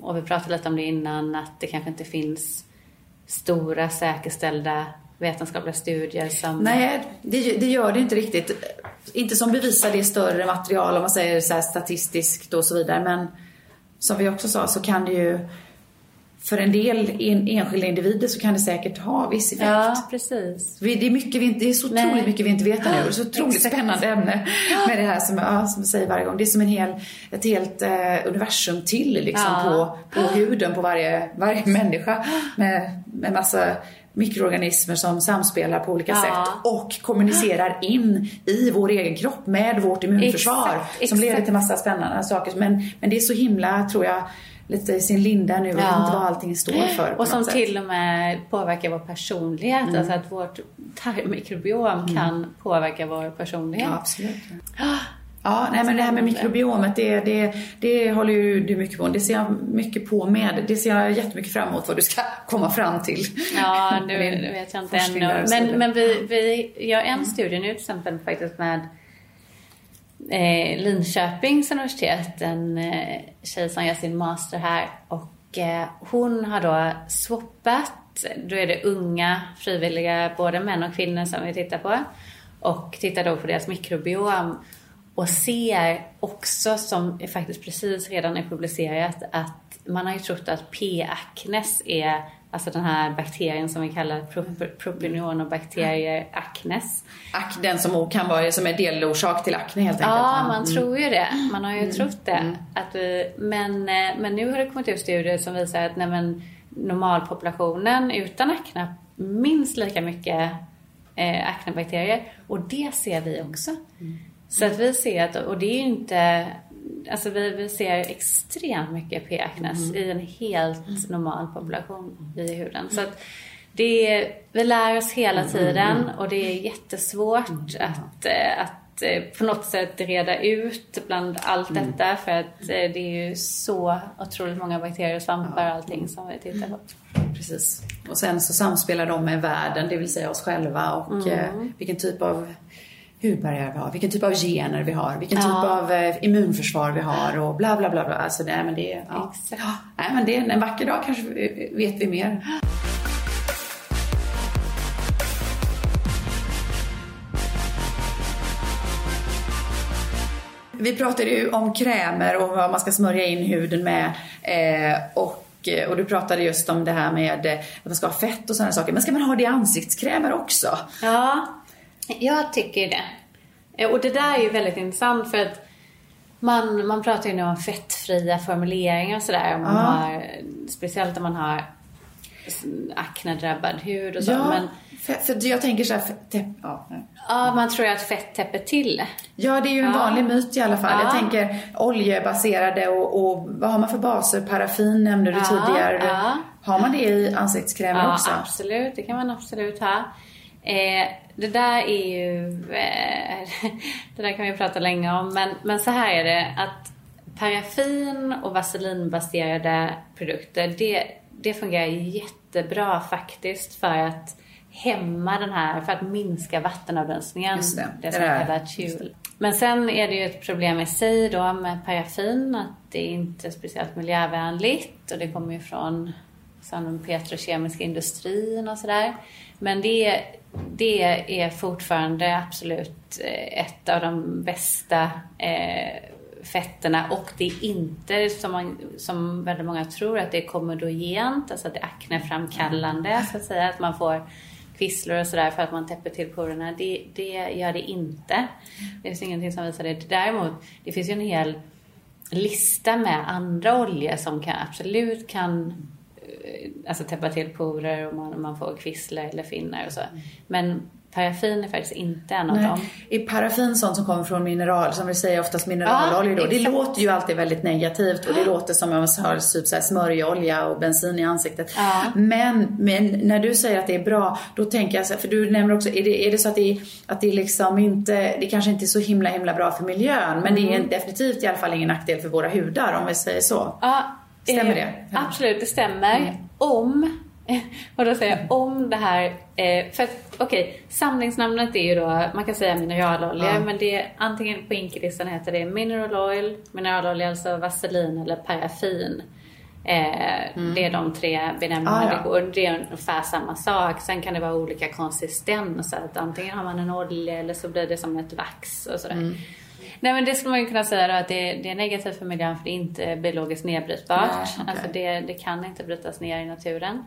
och vi pratade lite om det innan, att det kanske inte finns stora säkerställda vetenskapliga studier som... Nej, det, det, gör det inte riktigt. Inte som bevisar det större material om man säger så statistiskt och så vidare. Men som vi också sa så kan det ju för en del en, enskilda individer så kan det säkert ha viss effekt. Ja, precis. Det är, mycket vi, det är så otroligt Nej. mycket vi inte vet. Det är så [gasps] otroligt spännande ämne med det här som, ja, som jag säger varje gång. Det är som en hel, ett helt eh, universum till liksom ja. på, på huden på varje, varje [gasps] människa. Med, med massa mikroorganismer som samspelar på olika ja. sätt och kommunicerar [gasps] in i vår egen kropp med vårt immunförsvar exakt, som leder till massa spännande saker. Men, men det är så himla, tror jag, lite i sin linda nu och ja. inte vad allting står för. Och som till och med påverkar vår personlighet. Mm. Alltså att vårt tarmmikrobiom mm. kan påverka vår personlighet. Ja, absolut. Ja, nej, men det här med mikrobiomet, det, det, det håller ju du mycket på. Det ser jag mycket på med. Det ser jag jättemycket fram emot vad du ska komma fram till. Ja, [laughs] det vet jag inte ännu. Men, men vi, vi gör en studie nu till exempel faktiskt med eh, Linköpings universitet, en eh, tjej som gör sin master här. Och eh, hon har då swappat, då är det unga frivilliga, både män och kvinnor som vi tittar på. och tittar då på deras mikrobiom och ser också, som faktiskt precis redan är publicerat, att man har ju trott att P-acnes är Alltså den här bakterien som vi kallar prop acnes. Ak, den som kan vara som är delorsak till akne helt enkelt. Ja, man mm. tror ju det. Man har ju mm. trott det. Mm. Att vi, men, eh, men nu har det kommit ut studier som visar att nej, men, normalpopulationen utan akne minst lika mycket eh, aknebakterier. Och det ser vi också. Mm. Så att vi ser att, och det är ju inte Alltså vi, vi ser extremt mycket p-acnes mm. i en helt mm. normal population i huden. Så att det är, vi lär oss hela mm, tiden mm, och det är jättesvårt att, eh, att eh, på något sätt reda ut bland allt detta för att eh, det är ju så otroligt många bakterier och svampar och allting som vi tittar på. Precis. Och sen så samspelar de med världen, det vill säga oss själva och mm. vilken typ av hudbarriär vi har, vilken typ av gener vi har, vilken typ av eh, immunförsvar vi har och bla bla bla. bla. Alltså, nej, men det, ja. ja. nej, men det är en vacker dag kanske vet vi mer. Vi pratade ju om krämer och vad man ska smörja in huden med. Eh, och, eh, och du pratade just om det här med att man ska ha fett och sådana saker. Men ska man ha det i ansiktskrämer också? Ja, jag tycker det. Eh, och det där är ju väldigt intressant för att man, man pratar ju nu om fettfria formuleringar och sådär. ja. speciellt om man har aknedrabbad hud och så. Ja, men, för, för jag tänker så här, ja. ja, man tror ju att fett täpper till. Ja, det är ju en ja. vanlig myt i alla fall. Ja. Jag tänker oljebaserade och, och, vad har man för baser? Paraffin nämnde du tidigare. Har man det i ansiktskrämer också? Ja, absolut. Det kan man absolut ha. Eh, det där är ju... Eh, [laughs] det där kan vi prata länge om. Men, men så här är det att paraffin och vaselinbaserade produkter, det, det fungerar jättebra faktiskt för att hämma den här, för att minska vattenavdunsningen. Just det. det som kallas chul. Men sen är det ju ett problem i sig då med paraffin, att det är inte speciellt miljövänligt och det kommer ju från den petrokemiska industrin och sådär. Men det, det är fortfarande absolut eh, ett av de bästa eh, fetterna och det är inte som, man, som väldigt många tror att det är komedogent, alltså att det är akneframkallande så att säga, att man får kvisslor och sådär för att man täpper till porerna. Det, det gör det inte. Det finns ingenting som visar det. Däremot, det finns ju en hel lista med andra oljor som kan, absolut kan alltså täppa till porer och man, man får kvisslar eller finnar och så. Men paraffin är faktiskt inte en av dem. Är paraffin sånt som kommer från mineral, som vi säger oftast mineralolja ja, då? Det låter ju alltid väldigt negativt och det låter som om man har typ så smörjolja och bensin i ansiktet. Ja. Men, men när du säger att det är bra, då tänker jag så för du nämner också, är det, är det så att det, att det liksom inte, det kanske inte är så himla himla bra för miljön, men mm. det är mm. definitivt i alla fall ingen nackdel för våra hudar om vi säger så. Ja, Stämmer det? Ja. Absolut, det stämmer. Mm. Om, [laughs] och då säger jag om det här, eh, för att okej, okay, samlingsnamnet är ju då, man kan säga mineralolja, ja. men det är antingen på Inkelistan heter det mineral oil, mineralolja, alltså vaselin eller paraffin. Eh, mm. Det är de tre benämningarna ah, ja. och det är ungefär samma sak. Sen kan det vara olika konsistenser. Att antingen har man en olja eller så blir det som ett vax och sådär. Mm. Nej men det skulle man ju kunna säga då att det, det är negativt för miljön för det är inte biologiskt nedbrytbart. Nej, okay. Alltså det, det kan inte brytas ner i naturen.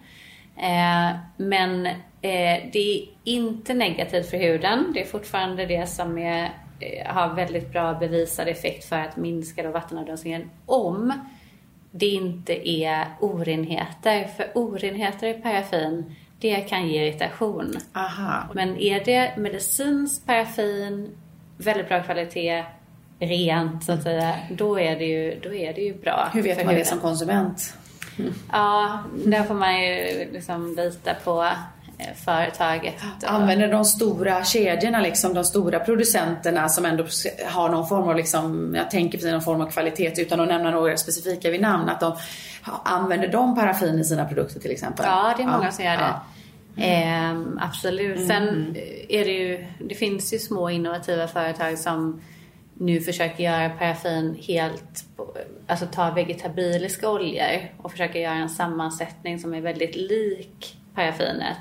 Eh, men eh, det är inte negativt för huden. Det är fortfarande det som är, eh, har väldigt bra bevisad effekt för att minska då vattenavdunsningen om det inte är orenheter. För orenheter i paraffin det kan ge irritation. Aha. Men är det medicinskt paraffin, väldigt bra kvalitet, rent så att säga, då är det ju, då är det ju bra. Hur vet man det som konsument? Mm. Ja, där får man ju liksom lita på eh, företaget. Använder de stora kedjorna, liksom, de stora producenterna som ändå har någon form av, liksom, jag tänker på någon form av kvalitet utan att nämna några specifika vid namn, att de använder de paraffin i sina produkter till exempel? Ja, det är många ja. som gör det. Ja. Mm. Eh, absolut. Sen mm. är det ju, det finns ju små innovativa företag som nu försöker göra paraffin helt, alltså ta vegetabiliska oljor och försöka göra en sammansättning som är väldigt lik paraffinet.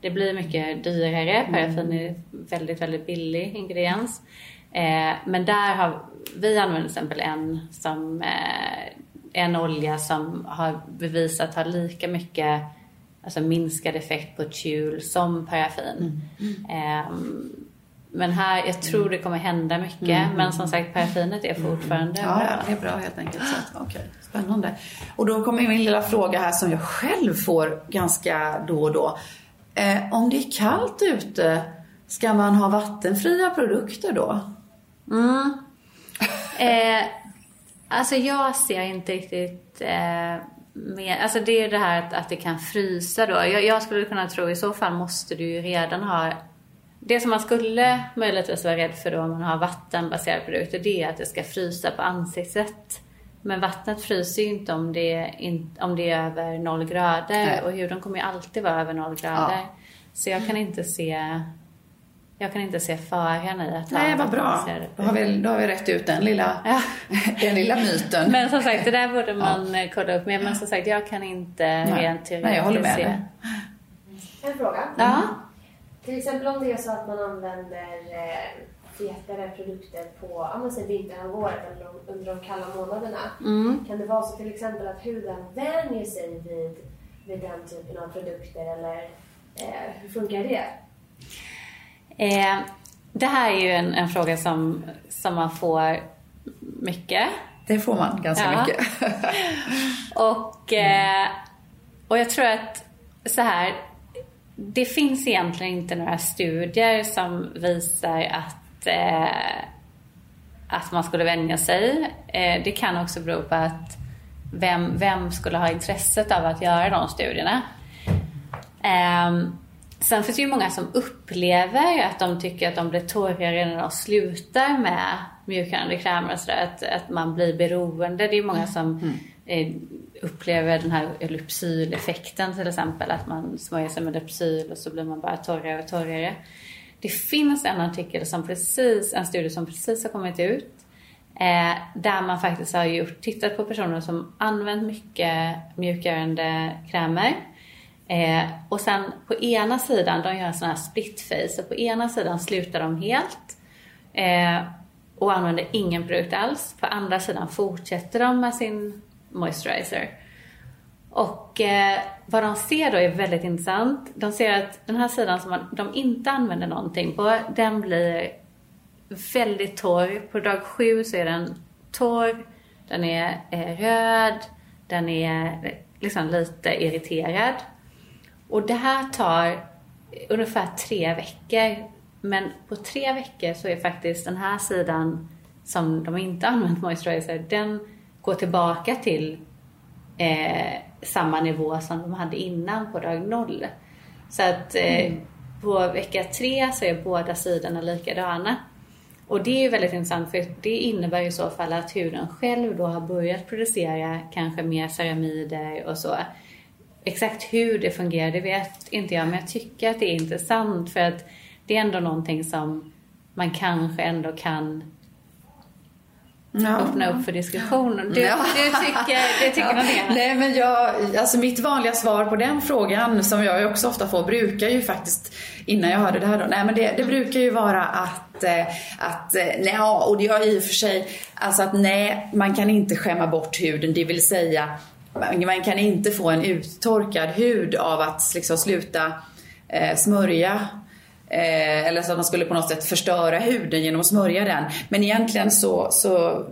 Det blir mycket dyrare. Paraffin är väldigt, väldigt billig ingrediens. Eh, men där har vi använder till exempel en som eh, en olja som har bevisat har lika mycket alltså minskad effekt på tjul som paraffin. Mm. Mm. Men här, jag tror det kommer hända mycket. Mm. Men som sagt, paraffinet är fortfarande ja, bra. Det är bra helt enkelt. Så, okay. Spännande. Och då kommer min lilla fråga här som jag själv får ganska då och då. Eh, om det är kallt ute, ska man ha vattenfria produkter då? Mm. Eh, alltså jag ser inte riktigt eh, med, alltså det är det här att, att det kan frysa då. Jag, jag, skulle kunna tro i så fall måste du ju redan ha det som man skulle möjligtvis vara rädd för då om man har vattenbaserade produkter det är att det ska frysa på ansiktet. Men vattnet fryser ju inte om det, är, om det är över noll grader Nej. och huden kommer ju alltid vara över noll grader. Ja. Så jag kan inte se jag kan inte se faran i att Nej, vad bra. Då har, vi, då har vi rätt ut den lilla, ja. [laughs] den lilla myten. Men som sagt, det där borde man ja. kolla upp mer. Men som sagt, jag kan inte Nej. rent teoretiskt Nej, jag håller med se. Dig. En fråga. Ja. Till exempel om det är så att man använder eh, fetare produkter på ja, vinterhalvåret eller under de kalla månaderna. Mm. Kan det vara så till exempel att huden vänjer sig vid, vid den typen av produkter eller eh, hur funkar det? Eh, det här är ju en, en, fråga som, som man får mycket. Det får man ganska ja. mycket. [laughs] och, eh, och jag tror att så här, det finns egentligen inte några studier som visar att, eh, att man skulle vänja sig. Eh, det kan också bero på att vem, vem skulle ha intresset av att göra de studierna? Eh, Sen finns det ju många som upplever att de tycker att de blir torrare när de slutar med mjukgörande krämer och sådär. Att, att man blir beroende. Det är många som mm. Eh, upplever den här Lypsyl-effekten till exempel. Att man smörjer sig med Lypsyl och så blir man bara torrare och torrare. Det finns en artikel som precis, en studie som precis har kommit ut. Eh, där man faktiskt har gjort, tittat på personer som använt mycket mjukgörande krämer Eh, och sen på ena sidan, de gör en sån här split face, och på ena sidan slutar de helt eh, och använder ingen produkt alls. På andra sidan fortsätter de med sin moisturizer. Och eh, vad de ser då är väldigt intressant. De ser att den här sidan som man, de inte använder någonting på, den blir väldigt torr. På dag sju så är den torr, den är eh, röd, den är liksom lite irriterad. Och det här tar ungefär tre veckor. Men på tre veckor så är faktiskt den här sidan som de inte använt moisturizer, den går tillbaka till eh, samma nivå som de hade innan på dag noll. Så att eh, mm. på vecka tre så är båda sidorna likadana. Och det är ju väldigt intressant för det innebär i så fall att huden själv då har börjat producera kanske mer ceramider och så. Exakt hur det fungerar, det vet inte jag, men jag tycker att det är intressant för att det är ändå någonting som man kanske ändå kan ja. öppna upp för diskussion. Du, ja. du tycker, du tycker ja. Nej, men jag, alltså mitt vanliga svar på den frågan, som jag också ofta får, brukar ju faktiskt, innan jag hörde det här då, nej men det, det brukar ju vara att, eh, att eh, nej, och det har i och för sig, alltså att nej, man kan inte skämma bort huden, det vill säga man kan inte få en uttorkad hud av att liksom sluta eh, smörja Eh, eller så att man skulle på något sätt förstöra huden genom att smörja den. Men egentligen så, så,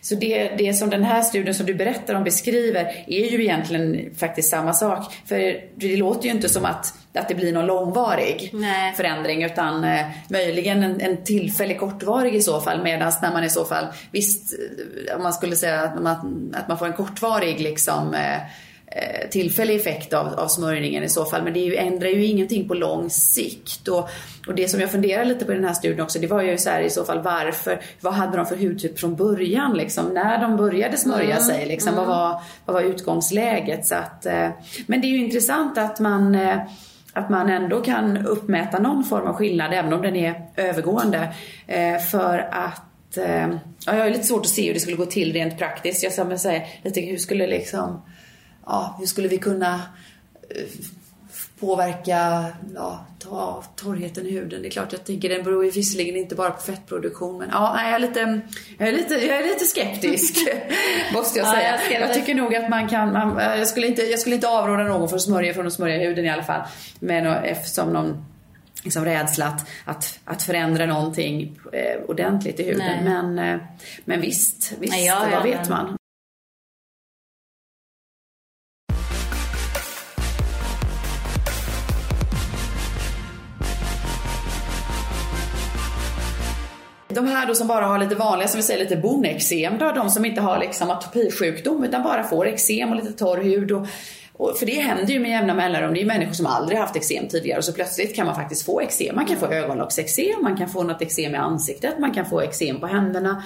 så det, det som den här studien som du berättar om beskriver är ju egentligen faktiskt samma sak. För det låter ju inte som att, att det blir någon långvarig Nej. förändring utan eh, möjligen en, en tillfällig kortvarig i så fall. Medan när man i så fall, visst om man skulle säga att man, att man får en kortvarig liksom eh, Eh, tillfällig effekt av, av smörjningen i så fall. Men det ju, ändrar ju ingenting på lång sikt. Och, och det som jag funderar lite på i den här studien också, det var ju så här i så fall varför, vad hade de för hudtyp från början liksom? När de började smörja mm. sig liksom, mm. vad, var, vad var utgångsläget? Så att, eh, men det är ju intressant att man eh, att man ändå kan uppmäta någon form av skillnad även om den är övergående. för att Ja, jag har lite svårt att se hur det skulle gå till rent praktiskt. Jag säga lite hur skulle liksom ja, hur skulle vi kunna eh, påverka ja, ta, torrheten i huden. Det är klart, jag tänker den beror ju visserligen inte bara på fettproduktion men ja, jag är lite, jag är lite, jag är lite skeptisk [laughs] måste jag säga. Ja, jag, jag, tycker nog att man kan, man, jag, skulle inte, jag skulle inte avråda någon från att smörja, från att smörja huden i alla fall. Men eftersom någon liksom rädsla att, att, att förändra någonting eh, ordentligt i huden. Men, eh, men visst, visst Nej, ja, vad vet man? De här då som bara har lite vanliga, som vi säger lite bonexem då, de som inte har liksom atopisjukdom utan bara får eksem och lite torr hud och, och, för det händer ju med jämna mellanrum. Det är ju människor som aldrig haft eksem tidigare och så plötsligt kan man faktiskt få eksem. Man kan få ögonlocksexem, man kan få något eksem i ansiktet, man kan få eksem på händerna.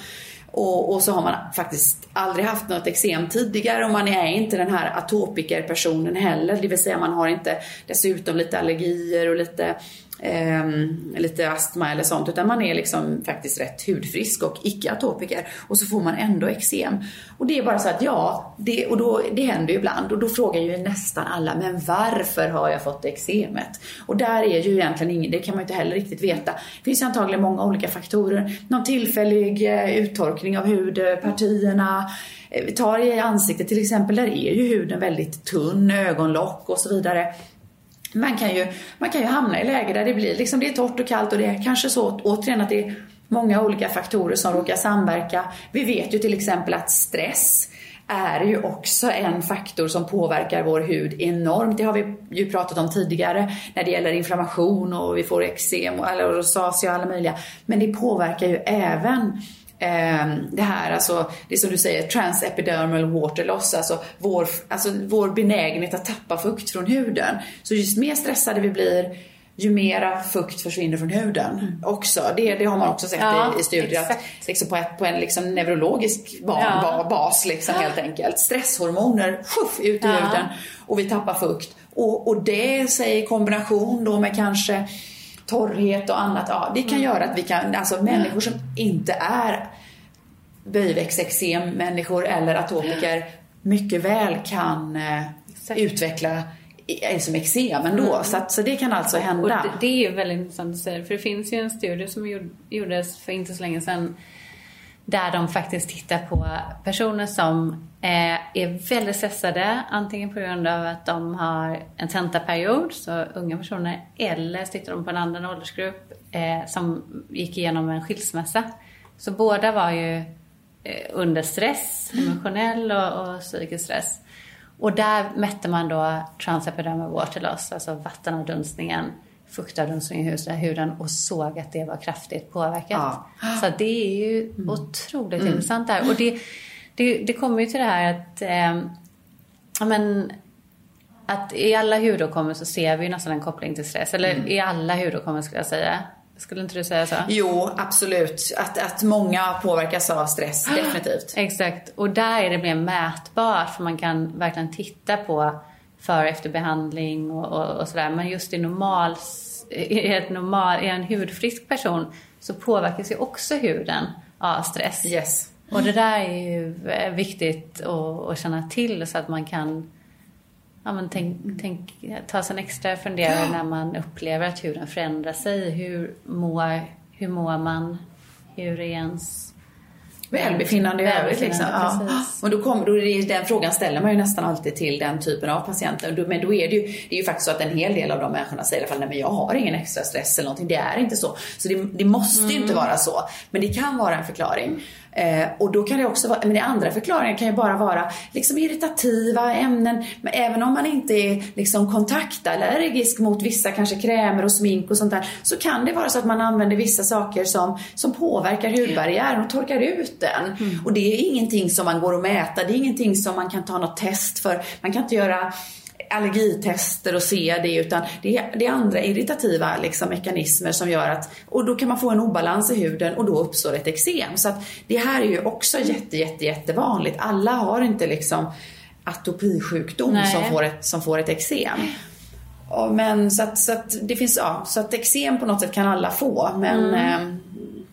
Och, och, så har man faktiskt aldrig haft något eksem tidigare och man är inte den här atopikerpersonen heller. Det vill säga man har inte dessutom lite allergier och lite eh, lite astma eller sånt utan man är liksom faktiskt rätt hudfrisk och icke-atopiker och så får man ändå eksem. Och det är bara så att ja, det, och då, det händer ju ibland och då frågar ju nästan alla men varför har jag fått eksemet? Och där är ju egentligen ingen, det kan man ju inte heller riktigt veta. Det finns ju antagligen många olika faktorer. Någon tillfällig eh, uttorkning av hudpartierna eh, vi tar i ansiktet till exempel, där är ju huden väldigt tunn, ögonlock och så vidare man kan ju, man kan ju hamna i läge där det blir liksom det är torrt och kallt och det är kanske så återigen att det är många olika faktorer som råkar samverka. Vi vet ju till exempel att stress är ju också en faktor som påverkar vår hud enormt. Det har vi ju pratat om tidigare när det gäller inflammation och vi får eksem och rosacea och alla möjliga. Men det påverkar ju även det här, alltså, det som du säger, transepidermal water loss, alltså vår, alltså vår benägenhet att tappa fukt från huden. Så ju mer stressade vi blir, ju mera fukt försvinner från huden mm. också. Det, det har man också sett ja, i, i studier. Att, liksom på, ett, på en liksom neurologisk ba, ja. bas liksom, helt enkelt. Stresshormoner, sjuff, ut i ja. huden och vi tappar fukt. Och, och det säger i kombination då med kanske torrhet och annat. Ja, det kan mm. göra att vi kan, alltså människor som inte är böjväxteksem människor eller atopiker mycket väl kan eh, utveckla som eksem ändå. Mm. Så, att, så det kan alltså hända. Det, det är ju väldigt intressant att säga för det finns ju en studie som gjordes för inte så länge sedan där de faktiskt tittar på personer som eh, är väldigt stressade, antingen på grund av att de har en tentaperiod, så unga personer, eller så tittar de på en annan åldersgrupp eh, som gick igenom en skilsmässa. Så båda var ju eh, under stress, emotionell och, och psykisk stress. Och där mätte man då transepidermal water loss, alltså vattenavdunstningen fuktavdunstning i huden och såg att det var kraftigt påverkat. Ja. Så det är ju mm. otroligt mm. intressant där. Och det, det, det kommer ju till det här att, eh, men, att i alla hudåkommor så ser vi nästan en koppling till stress. Eller mm. i alla hudåkommor skulle jag säga. Skulle inte du säga så? Jo, absolut. Att, att många påverkas av stress, [gasps] definitivt. Exakt. Och där är det mer mätbart för man kan verkligen titta på före och efter behandling och, och, och sådär. Men just i normal, i, ett normal, i en hudfrisk person så påverkas ju också huden av stress. Yes. Och det där är ju viktigt att, känna till så att man kan ja, men tänk, tänk, ta sig en extra funderare när man upplever att huden förändrar sig. Hur mår, hur mår man? Hur är ens välbefinnande i övrigt. Liksom. Ja. Och då kommer, då den frågan ställer man ju nästan alltid till den typen av patienter. Men då är det ju, det är ju faktiskt så att en hel del av de människorna säger i alla fall, nej men jag har ingen extra stress eller någonting. Det är inte så. Så det, det måste mm. ju inte mm. vara så. Men det kan vara en förklaring. Eh, och då kan det också vara, men det andra förklaringen kan ju bara vara liksom irritativa ämnen. Men även om man inte är liksom kontaktallergisk mot vissa kanske krämer och smink och sånt där. Så kan det vara så att man använder vissa saker som, som påverkar hudbarriären och torkar ut den. Mm. Och det är ingenting som man går att mäta. Det är ingenting som man kan ta något test för. Man kan inte göra allergitester och se det utan det är, det är andra irritativa liksom, mekanismer som gör att, och då kan man få en obalans i huden och då uppstår ett eksem. Så att det här är ju också jätte, jätte, jättevanligt. Alla har inte liksom atopisjukdom som får, ett, som får ett eksem. Men så att, så att det finns, ja, så att eksem på något sätt kan alla få men mm.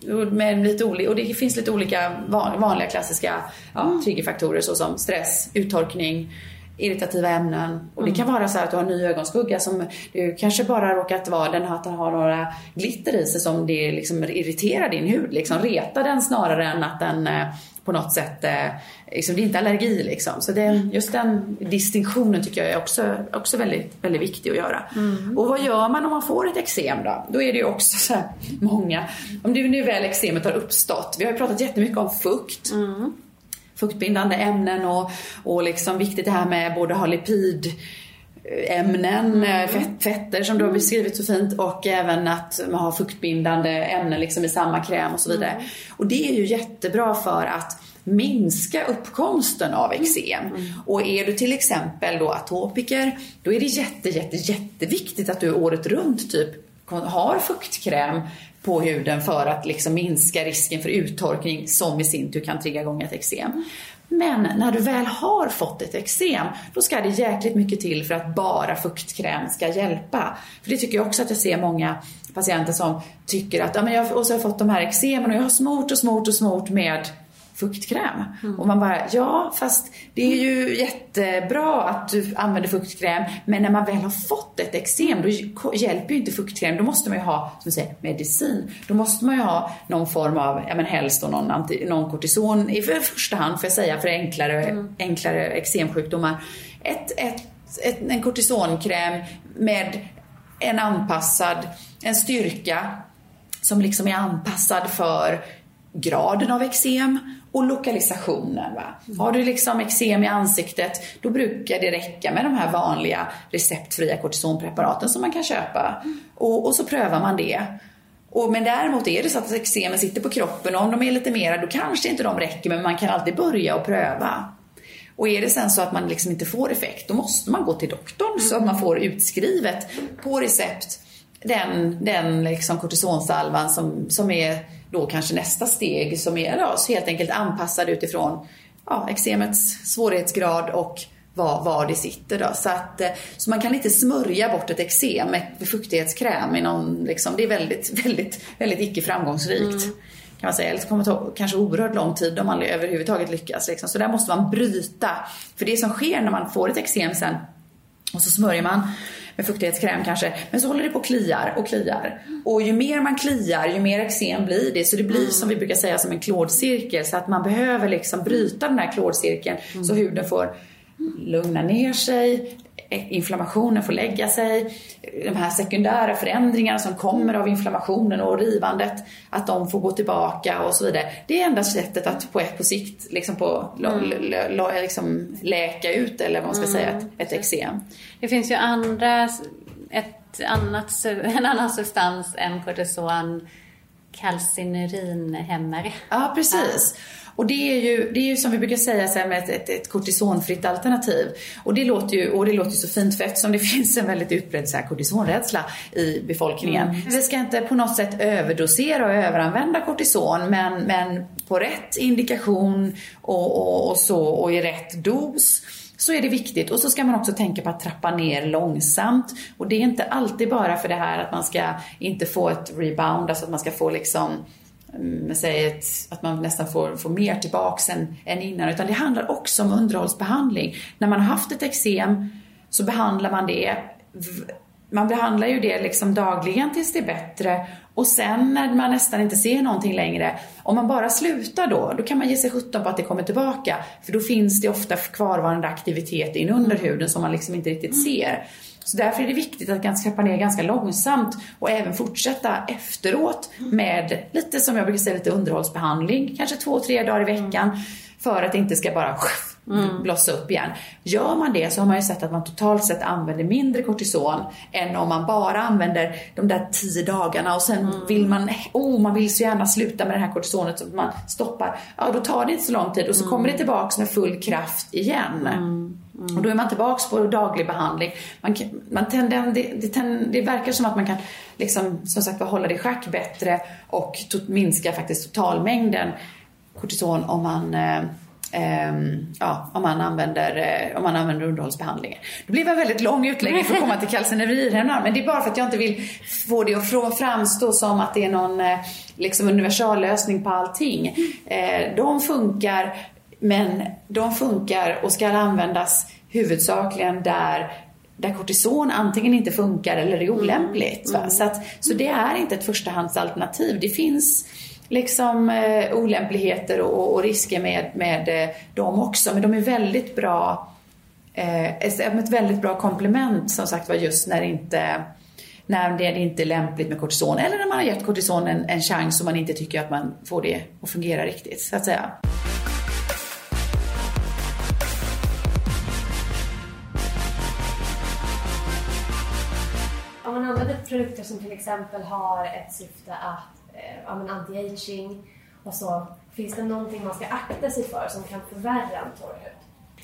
eh, med lite olika, och det finns lite olika vanliga klassiska ja, mm. triggerfaktorer såsom stress, uttorkning, irritativa ämnen. Och det kan vara så att du har en ny ögonskugga som du kanske bara råkat vara den att den har några glitter i sig som det liksom irriterar din hud. Liksom retar den snarare än att den eh, på något sätt, eh, liksom, det är inte allergi liksom. Så det, just den distinktionen tycker jag är också, också väldigt, väldigt viktig att göra. Mm. Och vad gör man om man får ett eksem då? Då är det ju också så många, om det nu väl eksemet har uppstått. Vi har ju pratat jättemycket om fukt. Mm fuktbindande ämnen och, och liksom viktigt det här med både ha lipid ämnen, mm. fett, fetter som du har beskrivit så fint och även att man har fuktbindande ämnen liksom i samma kräm och så vidare. Mm. Och det är ju jättebra för att minska uppkomsten av eksem. Mm. Och är du till exempel då atopiker, då är det jätte, jätte, jätteviktigt att du året runt typ har fuktkräm på huden för att liksom minska risken för uttorkning som i sin tur kan trigga igång ett eksem. Men när du väl har fått ett eksem, då ska det jäkligt mycket till för att bara fuktkräm ska hjälpa. För det tycker jag också att jag ser många patienter som tycker att ja, men jag, och så har jag fått de här eksemen och jag har smort och smort och smort med fuktkräm. Mm. Och man bara, ja fast det är ju jättebra att du använder fuktkräm men när man väl har fått ett eksem då hjälper ju inte fuktkräm. Då måste man ju ha, som säger, medicin. Då måste man ju ha någon form av, ja men helst då någon, anti, någon kortison i första hand får jag säga för enklare, mm. enklare eksemsjukdomar. Ett, ett, ett, en kortisonkräm med en anpassad, en styrka som liksom är anpassad för graden av eksem och lokalisationen. Va? Mm. Har du liksom eksem i ansiktet, då brukar det räcka med de här vanliga receptfria kortisonpreparaten som man kan köpa. Mm. Och, och, så prövar man det. Och, men däremot är det så att eksemen sitter på kroppen och om de är lite mera, då kanske inte de räcker, men man kan alltid börja och pröva. Och är det sen så att man liksom inte får effekt, då måste man gå till doktorn mm. så att man får utskrivet på recept den, den liksom kortisonsalvan som, som är då kanske nästa steg som är då, helt enkelt anpassad utifrån ja, eksemets svårighetsgrad och var, var det sitter. Då. Så, att, eh, så man kan inte smörja bort ett eksem med fuktighetskräm. I någon, liksom, det är väldigt, [laughs] väldigt, väldigt icke framgångsrikt. Mm. Kan man säga. Eller så kommer det ta kanske oerhört lång tid om man överhuvudtaget lyckas. Liksom. Så där måste man bryta. För det som sker när man får ett eksem sen och så smörjer man med fuktighetskräm kanske. Men så håller det på och kliar och kliar. Och ju mer man kliar, ju mer eksem blir det. Så det blir som vi brukar säga som en klådcirkel. Så att man behöver liksom bryta den här klådcirkeln mm. så huden får lugna ner sig, inflammationen får lägga sig, de här sekundära förändringarna som kommer av inflammationen och rivandet, att de får gå tillbaka och så vidare. Det är enda sättet att på, på sikt liksom på, mm. liksom läka ut, eller vad man ska mm. säga, ett, ett eksem. Det finns ju andra, ett annat, [laughs] en annan substans än kortison, kalcinurinhämmare. Ja, precis. Ja. Och det är ju, det är ju som vi brukar säga så med ett, ett, ett kortisonfritt alternativ. Och det låter ju och det låter så fint för eftersom det [laughs] finns en väldigt utbredd så här kortisonrädsla i befolkningen. Mm. Vi ska inte på något sätt överdosera och överanvända kortison men, men på rätt indikation och, och, och så och i rätt dos så är det viktigt. Och så ska man också tänka på att trappa ner långsamt. Och det är inte alltid bara för det här att man ska inte få ett rebound, alltså att man ska få liksom Mm, säg ett, att man nästan får, får mer tillbaks än, än innan. Utan det handlar också om underhållsbehandling. När man har haft ett eksem så behandlar man det. Man behandlar ju det liksom dagligen tills det är bättre. Och sen när man nästan inte ser någonting längre, om man bara slutar då, då kan man ge sig sjutton på att det kommer tillbaka. För då finns det ofta kvarvarande aktivitet in under huden som man liksom inte riktigt ser. Så därför är det viktigt att trappa ner ganska långsamt och även fortsätta efteråt med lite som jag brukar säga, lite underhållsbehandling. Kanske två, tre dagar i veckan. För att det inte ska bara mm. blossa upp igen. Gör man det så har man ju sett att man totalt sett använder mindre kortison än om man bara använder de där tio dagarna och sen mm. vill man, oh man vill så gärna sluta med det här kortisonet så man stoppar. Ja då tar det inte så lång tid och så mm. kommer det tillbaks med full kraft igen. Mm. Mm. Och då är man tillbaks på daglig behandling. Man, man tänder, det, det, tänder, det, verkar som att man kan liksom, som sagt hålla det i schack bättre och to, minska faktiskt totalmängden kortison om man eh, eh, ja, om man använder, eh, om man använder underhållsbehandlingen. Det blev en väldigt lång utläggning för att komma till kalcinerirhämnaren men det är bara för att jag inte vill få det att framstå som att det är någon eh, liksom universallösning på allting. Eh, de funkar men de funkar och ska användas huvudsakligen där där kortison antingen inte funkar eller är olämpligt. Mm. Så, att, så det är inte ett förstahandsalternativ. Det finns liksom eh, olämpligheter och, och, risker med, med eh, dem också, men de är väldigt bra eh, ett väldigt bra komplement som sagt var just när det inte när det inte är lämpligt med kortison eller när man har gett kortison en, en chans och man inte tycker att man får det att fungera riktigt, så att säga. Om man använder produkter som till exempel har ett syfte att eh, anti-aging och så, finns det någonting man ska akta sig för som kan förvärra en torr hud?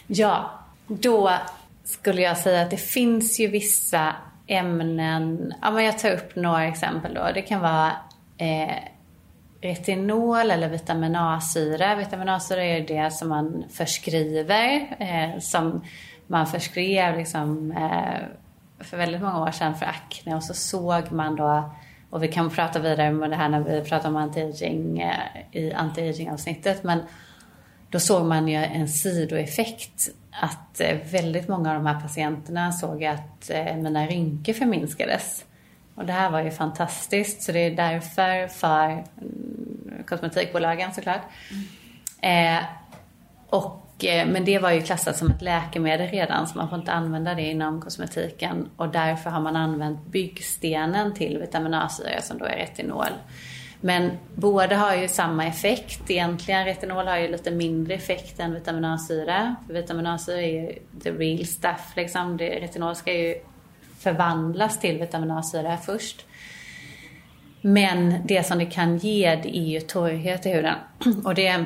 Ja, då skulle jag säga att det finns ju vissa ämnen, ja men jag tar upp några exempel då. Det kan vara eh, retinol eller vitamin A-syra. Vitamin A-syra är det som man förskriver, eh, som man förskrev liksom, eh, för väldigt många år sedan för akne och så såg man då, och vi kan prata vidare om det här när vi pratar om anti-aging eh, i anti-aging avsnittet, men då såg man ju en sidoeffekt att eh, väldigt många av de här patienterna såg att eh, mina rynkor förminskades. Och det här var ju fantastiskt, så det är därför för mm, kosmetikbolagen såklart. Mm. Eh, och, eh, men det var ju klassat som ett läkemedel redan, så man får inte använda det inom kosmetiken. Och därför har man använt byggstenen till vitamin A-syra som då är retinol. Men båda har ju samma effekt. Egentligen retinol har ju lite mindre effekt än vitamin A-syra. För vitamin A-syra är ju the real stuff liksom. Det, retinol ska ju förvandlas till vitamin A-syra först. Men det som det kan ge det är ju torrhet i huden. Och det,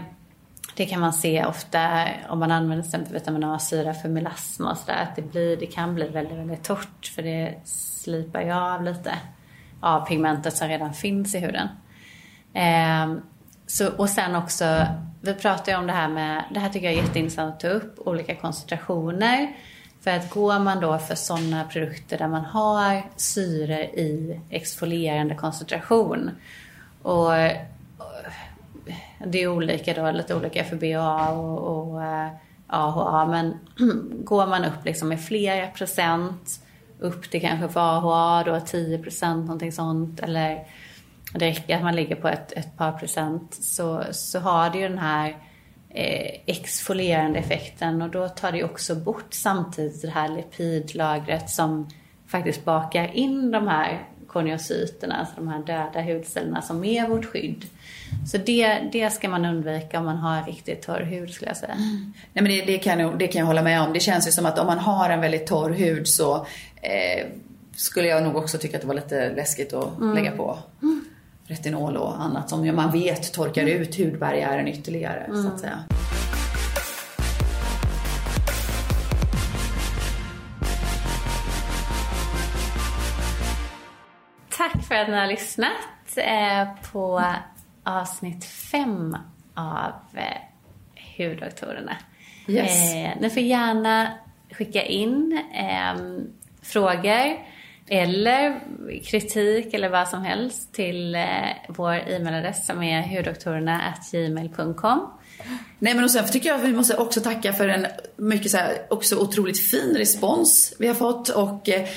det kan man se ofta om man använder till exempel vitamin A-syra för melasma och sådär. Att det, blir, det kan bli väldigt, väldigt torrt för det slipar ju av lite av pigmentet som redan finns i huden. Eh, så, och sen också, vi pratar ju om det här med, det här tycker jag är jätteintressant att ta upp, olika koncentrationer. För att går man då för sådana produkter där man har syre i exfolierande koncentration och det är olika då, lite olika för BA och, och eh, AHA, men [clears throat] går man upp liksom med flera procent upp till kanske för AHA då 10 procent, någonting sånt, eller det räcker att man ligger på ett, ett par procent så, så har det ju den här eh, exfolierande effekten och då tar det också bort samtidigt det här lipidlagret som faktiskt bakar in de här koniocyterna, alltså de här döda hudcellerna som är vårt skydd. Så det, det ska man undvika om man har riktigt torr hud skulle jag säga. Mm. Nej, men det, det, kan jag, det kan jag hålla med om. Det känns ju som att om man har en väldigt torr hud så eh, skulle jag nog också tycka att det var lite läskigt att mm. lägga på. Mm retinol och annat som man vet torkar mm. ut hudbarriären ytterligare så att säga. Tack för att ni har lyssnat eh, på avsnitt fem av eh, Hudoktorerna. Yes. Eh, ni får gärna skicka in frågor eller kritik eller vad som helst till eh, vår e-mailadress som är hurdoktorerna.gmail.com. Nej men och sen tycker jag att vi måste också tacka för en mycket så här, också otroligt fin respons vi har fått och eh,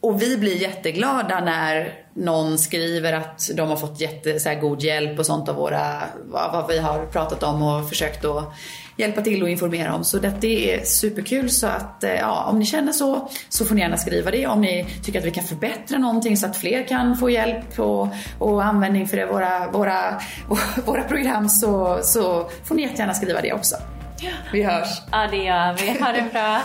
och vi blir jätteglada när någon skriver att de har fått jätte, så god hjälp och sånt av våra, vad vi har pratat om och försökt att hjälpa till och informera om. Så det, det är superkul. Så att eh, ja, om ni känner så, så får ni gärna skriva det. Om ni tycker att vi kan förbättra någonting så att fler kan få hjälp och, och användning för det, våra, våra, [laughs] våra program så, så får ni jättegärna skriva det också. Vi hörs. Ja, det gör vi. Ha det bra.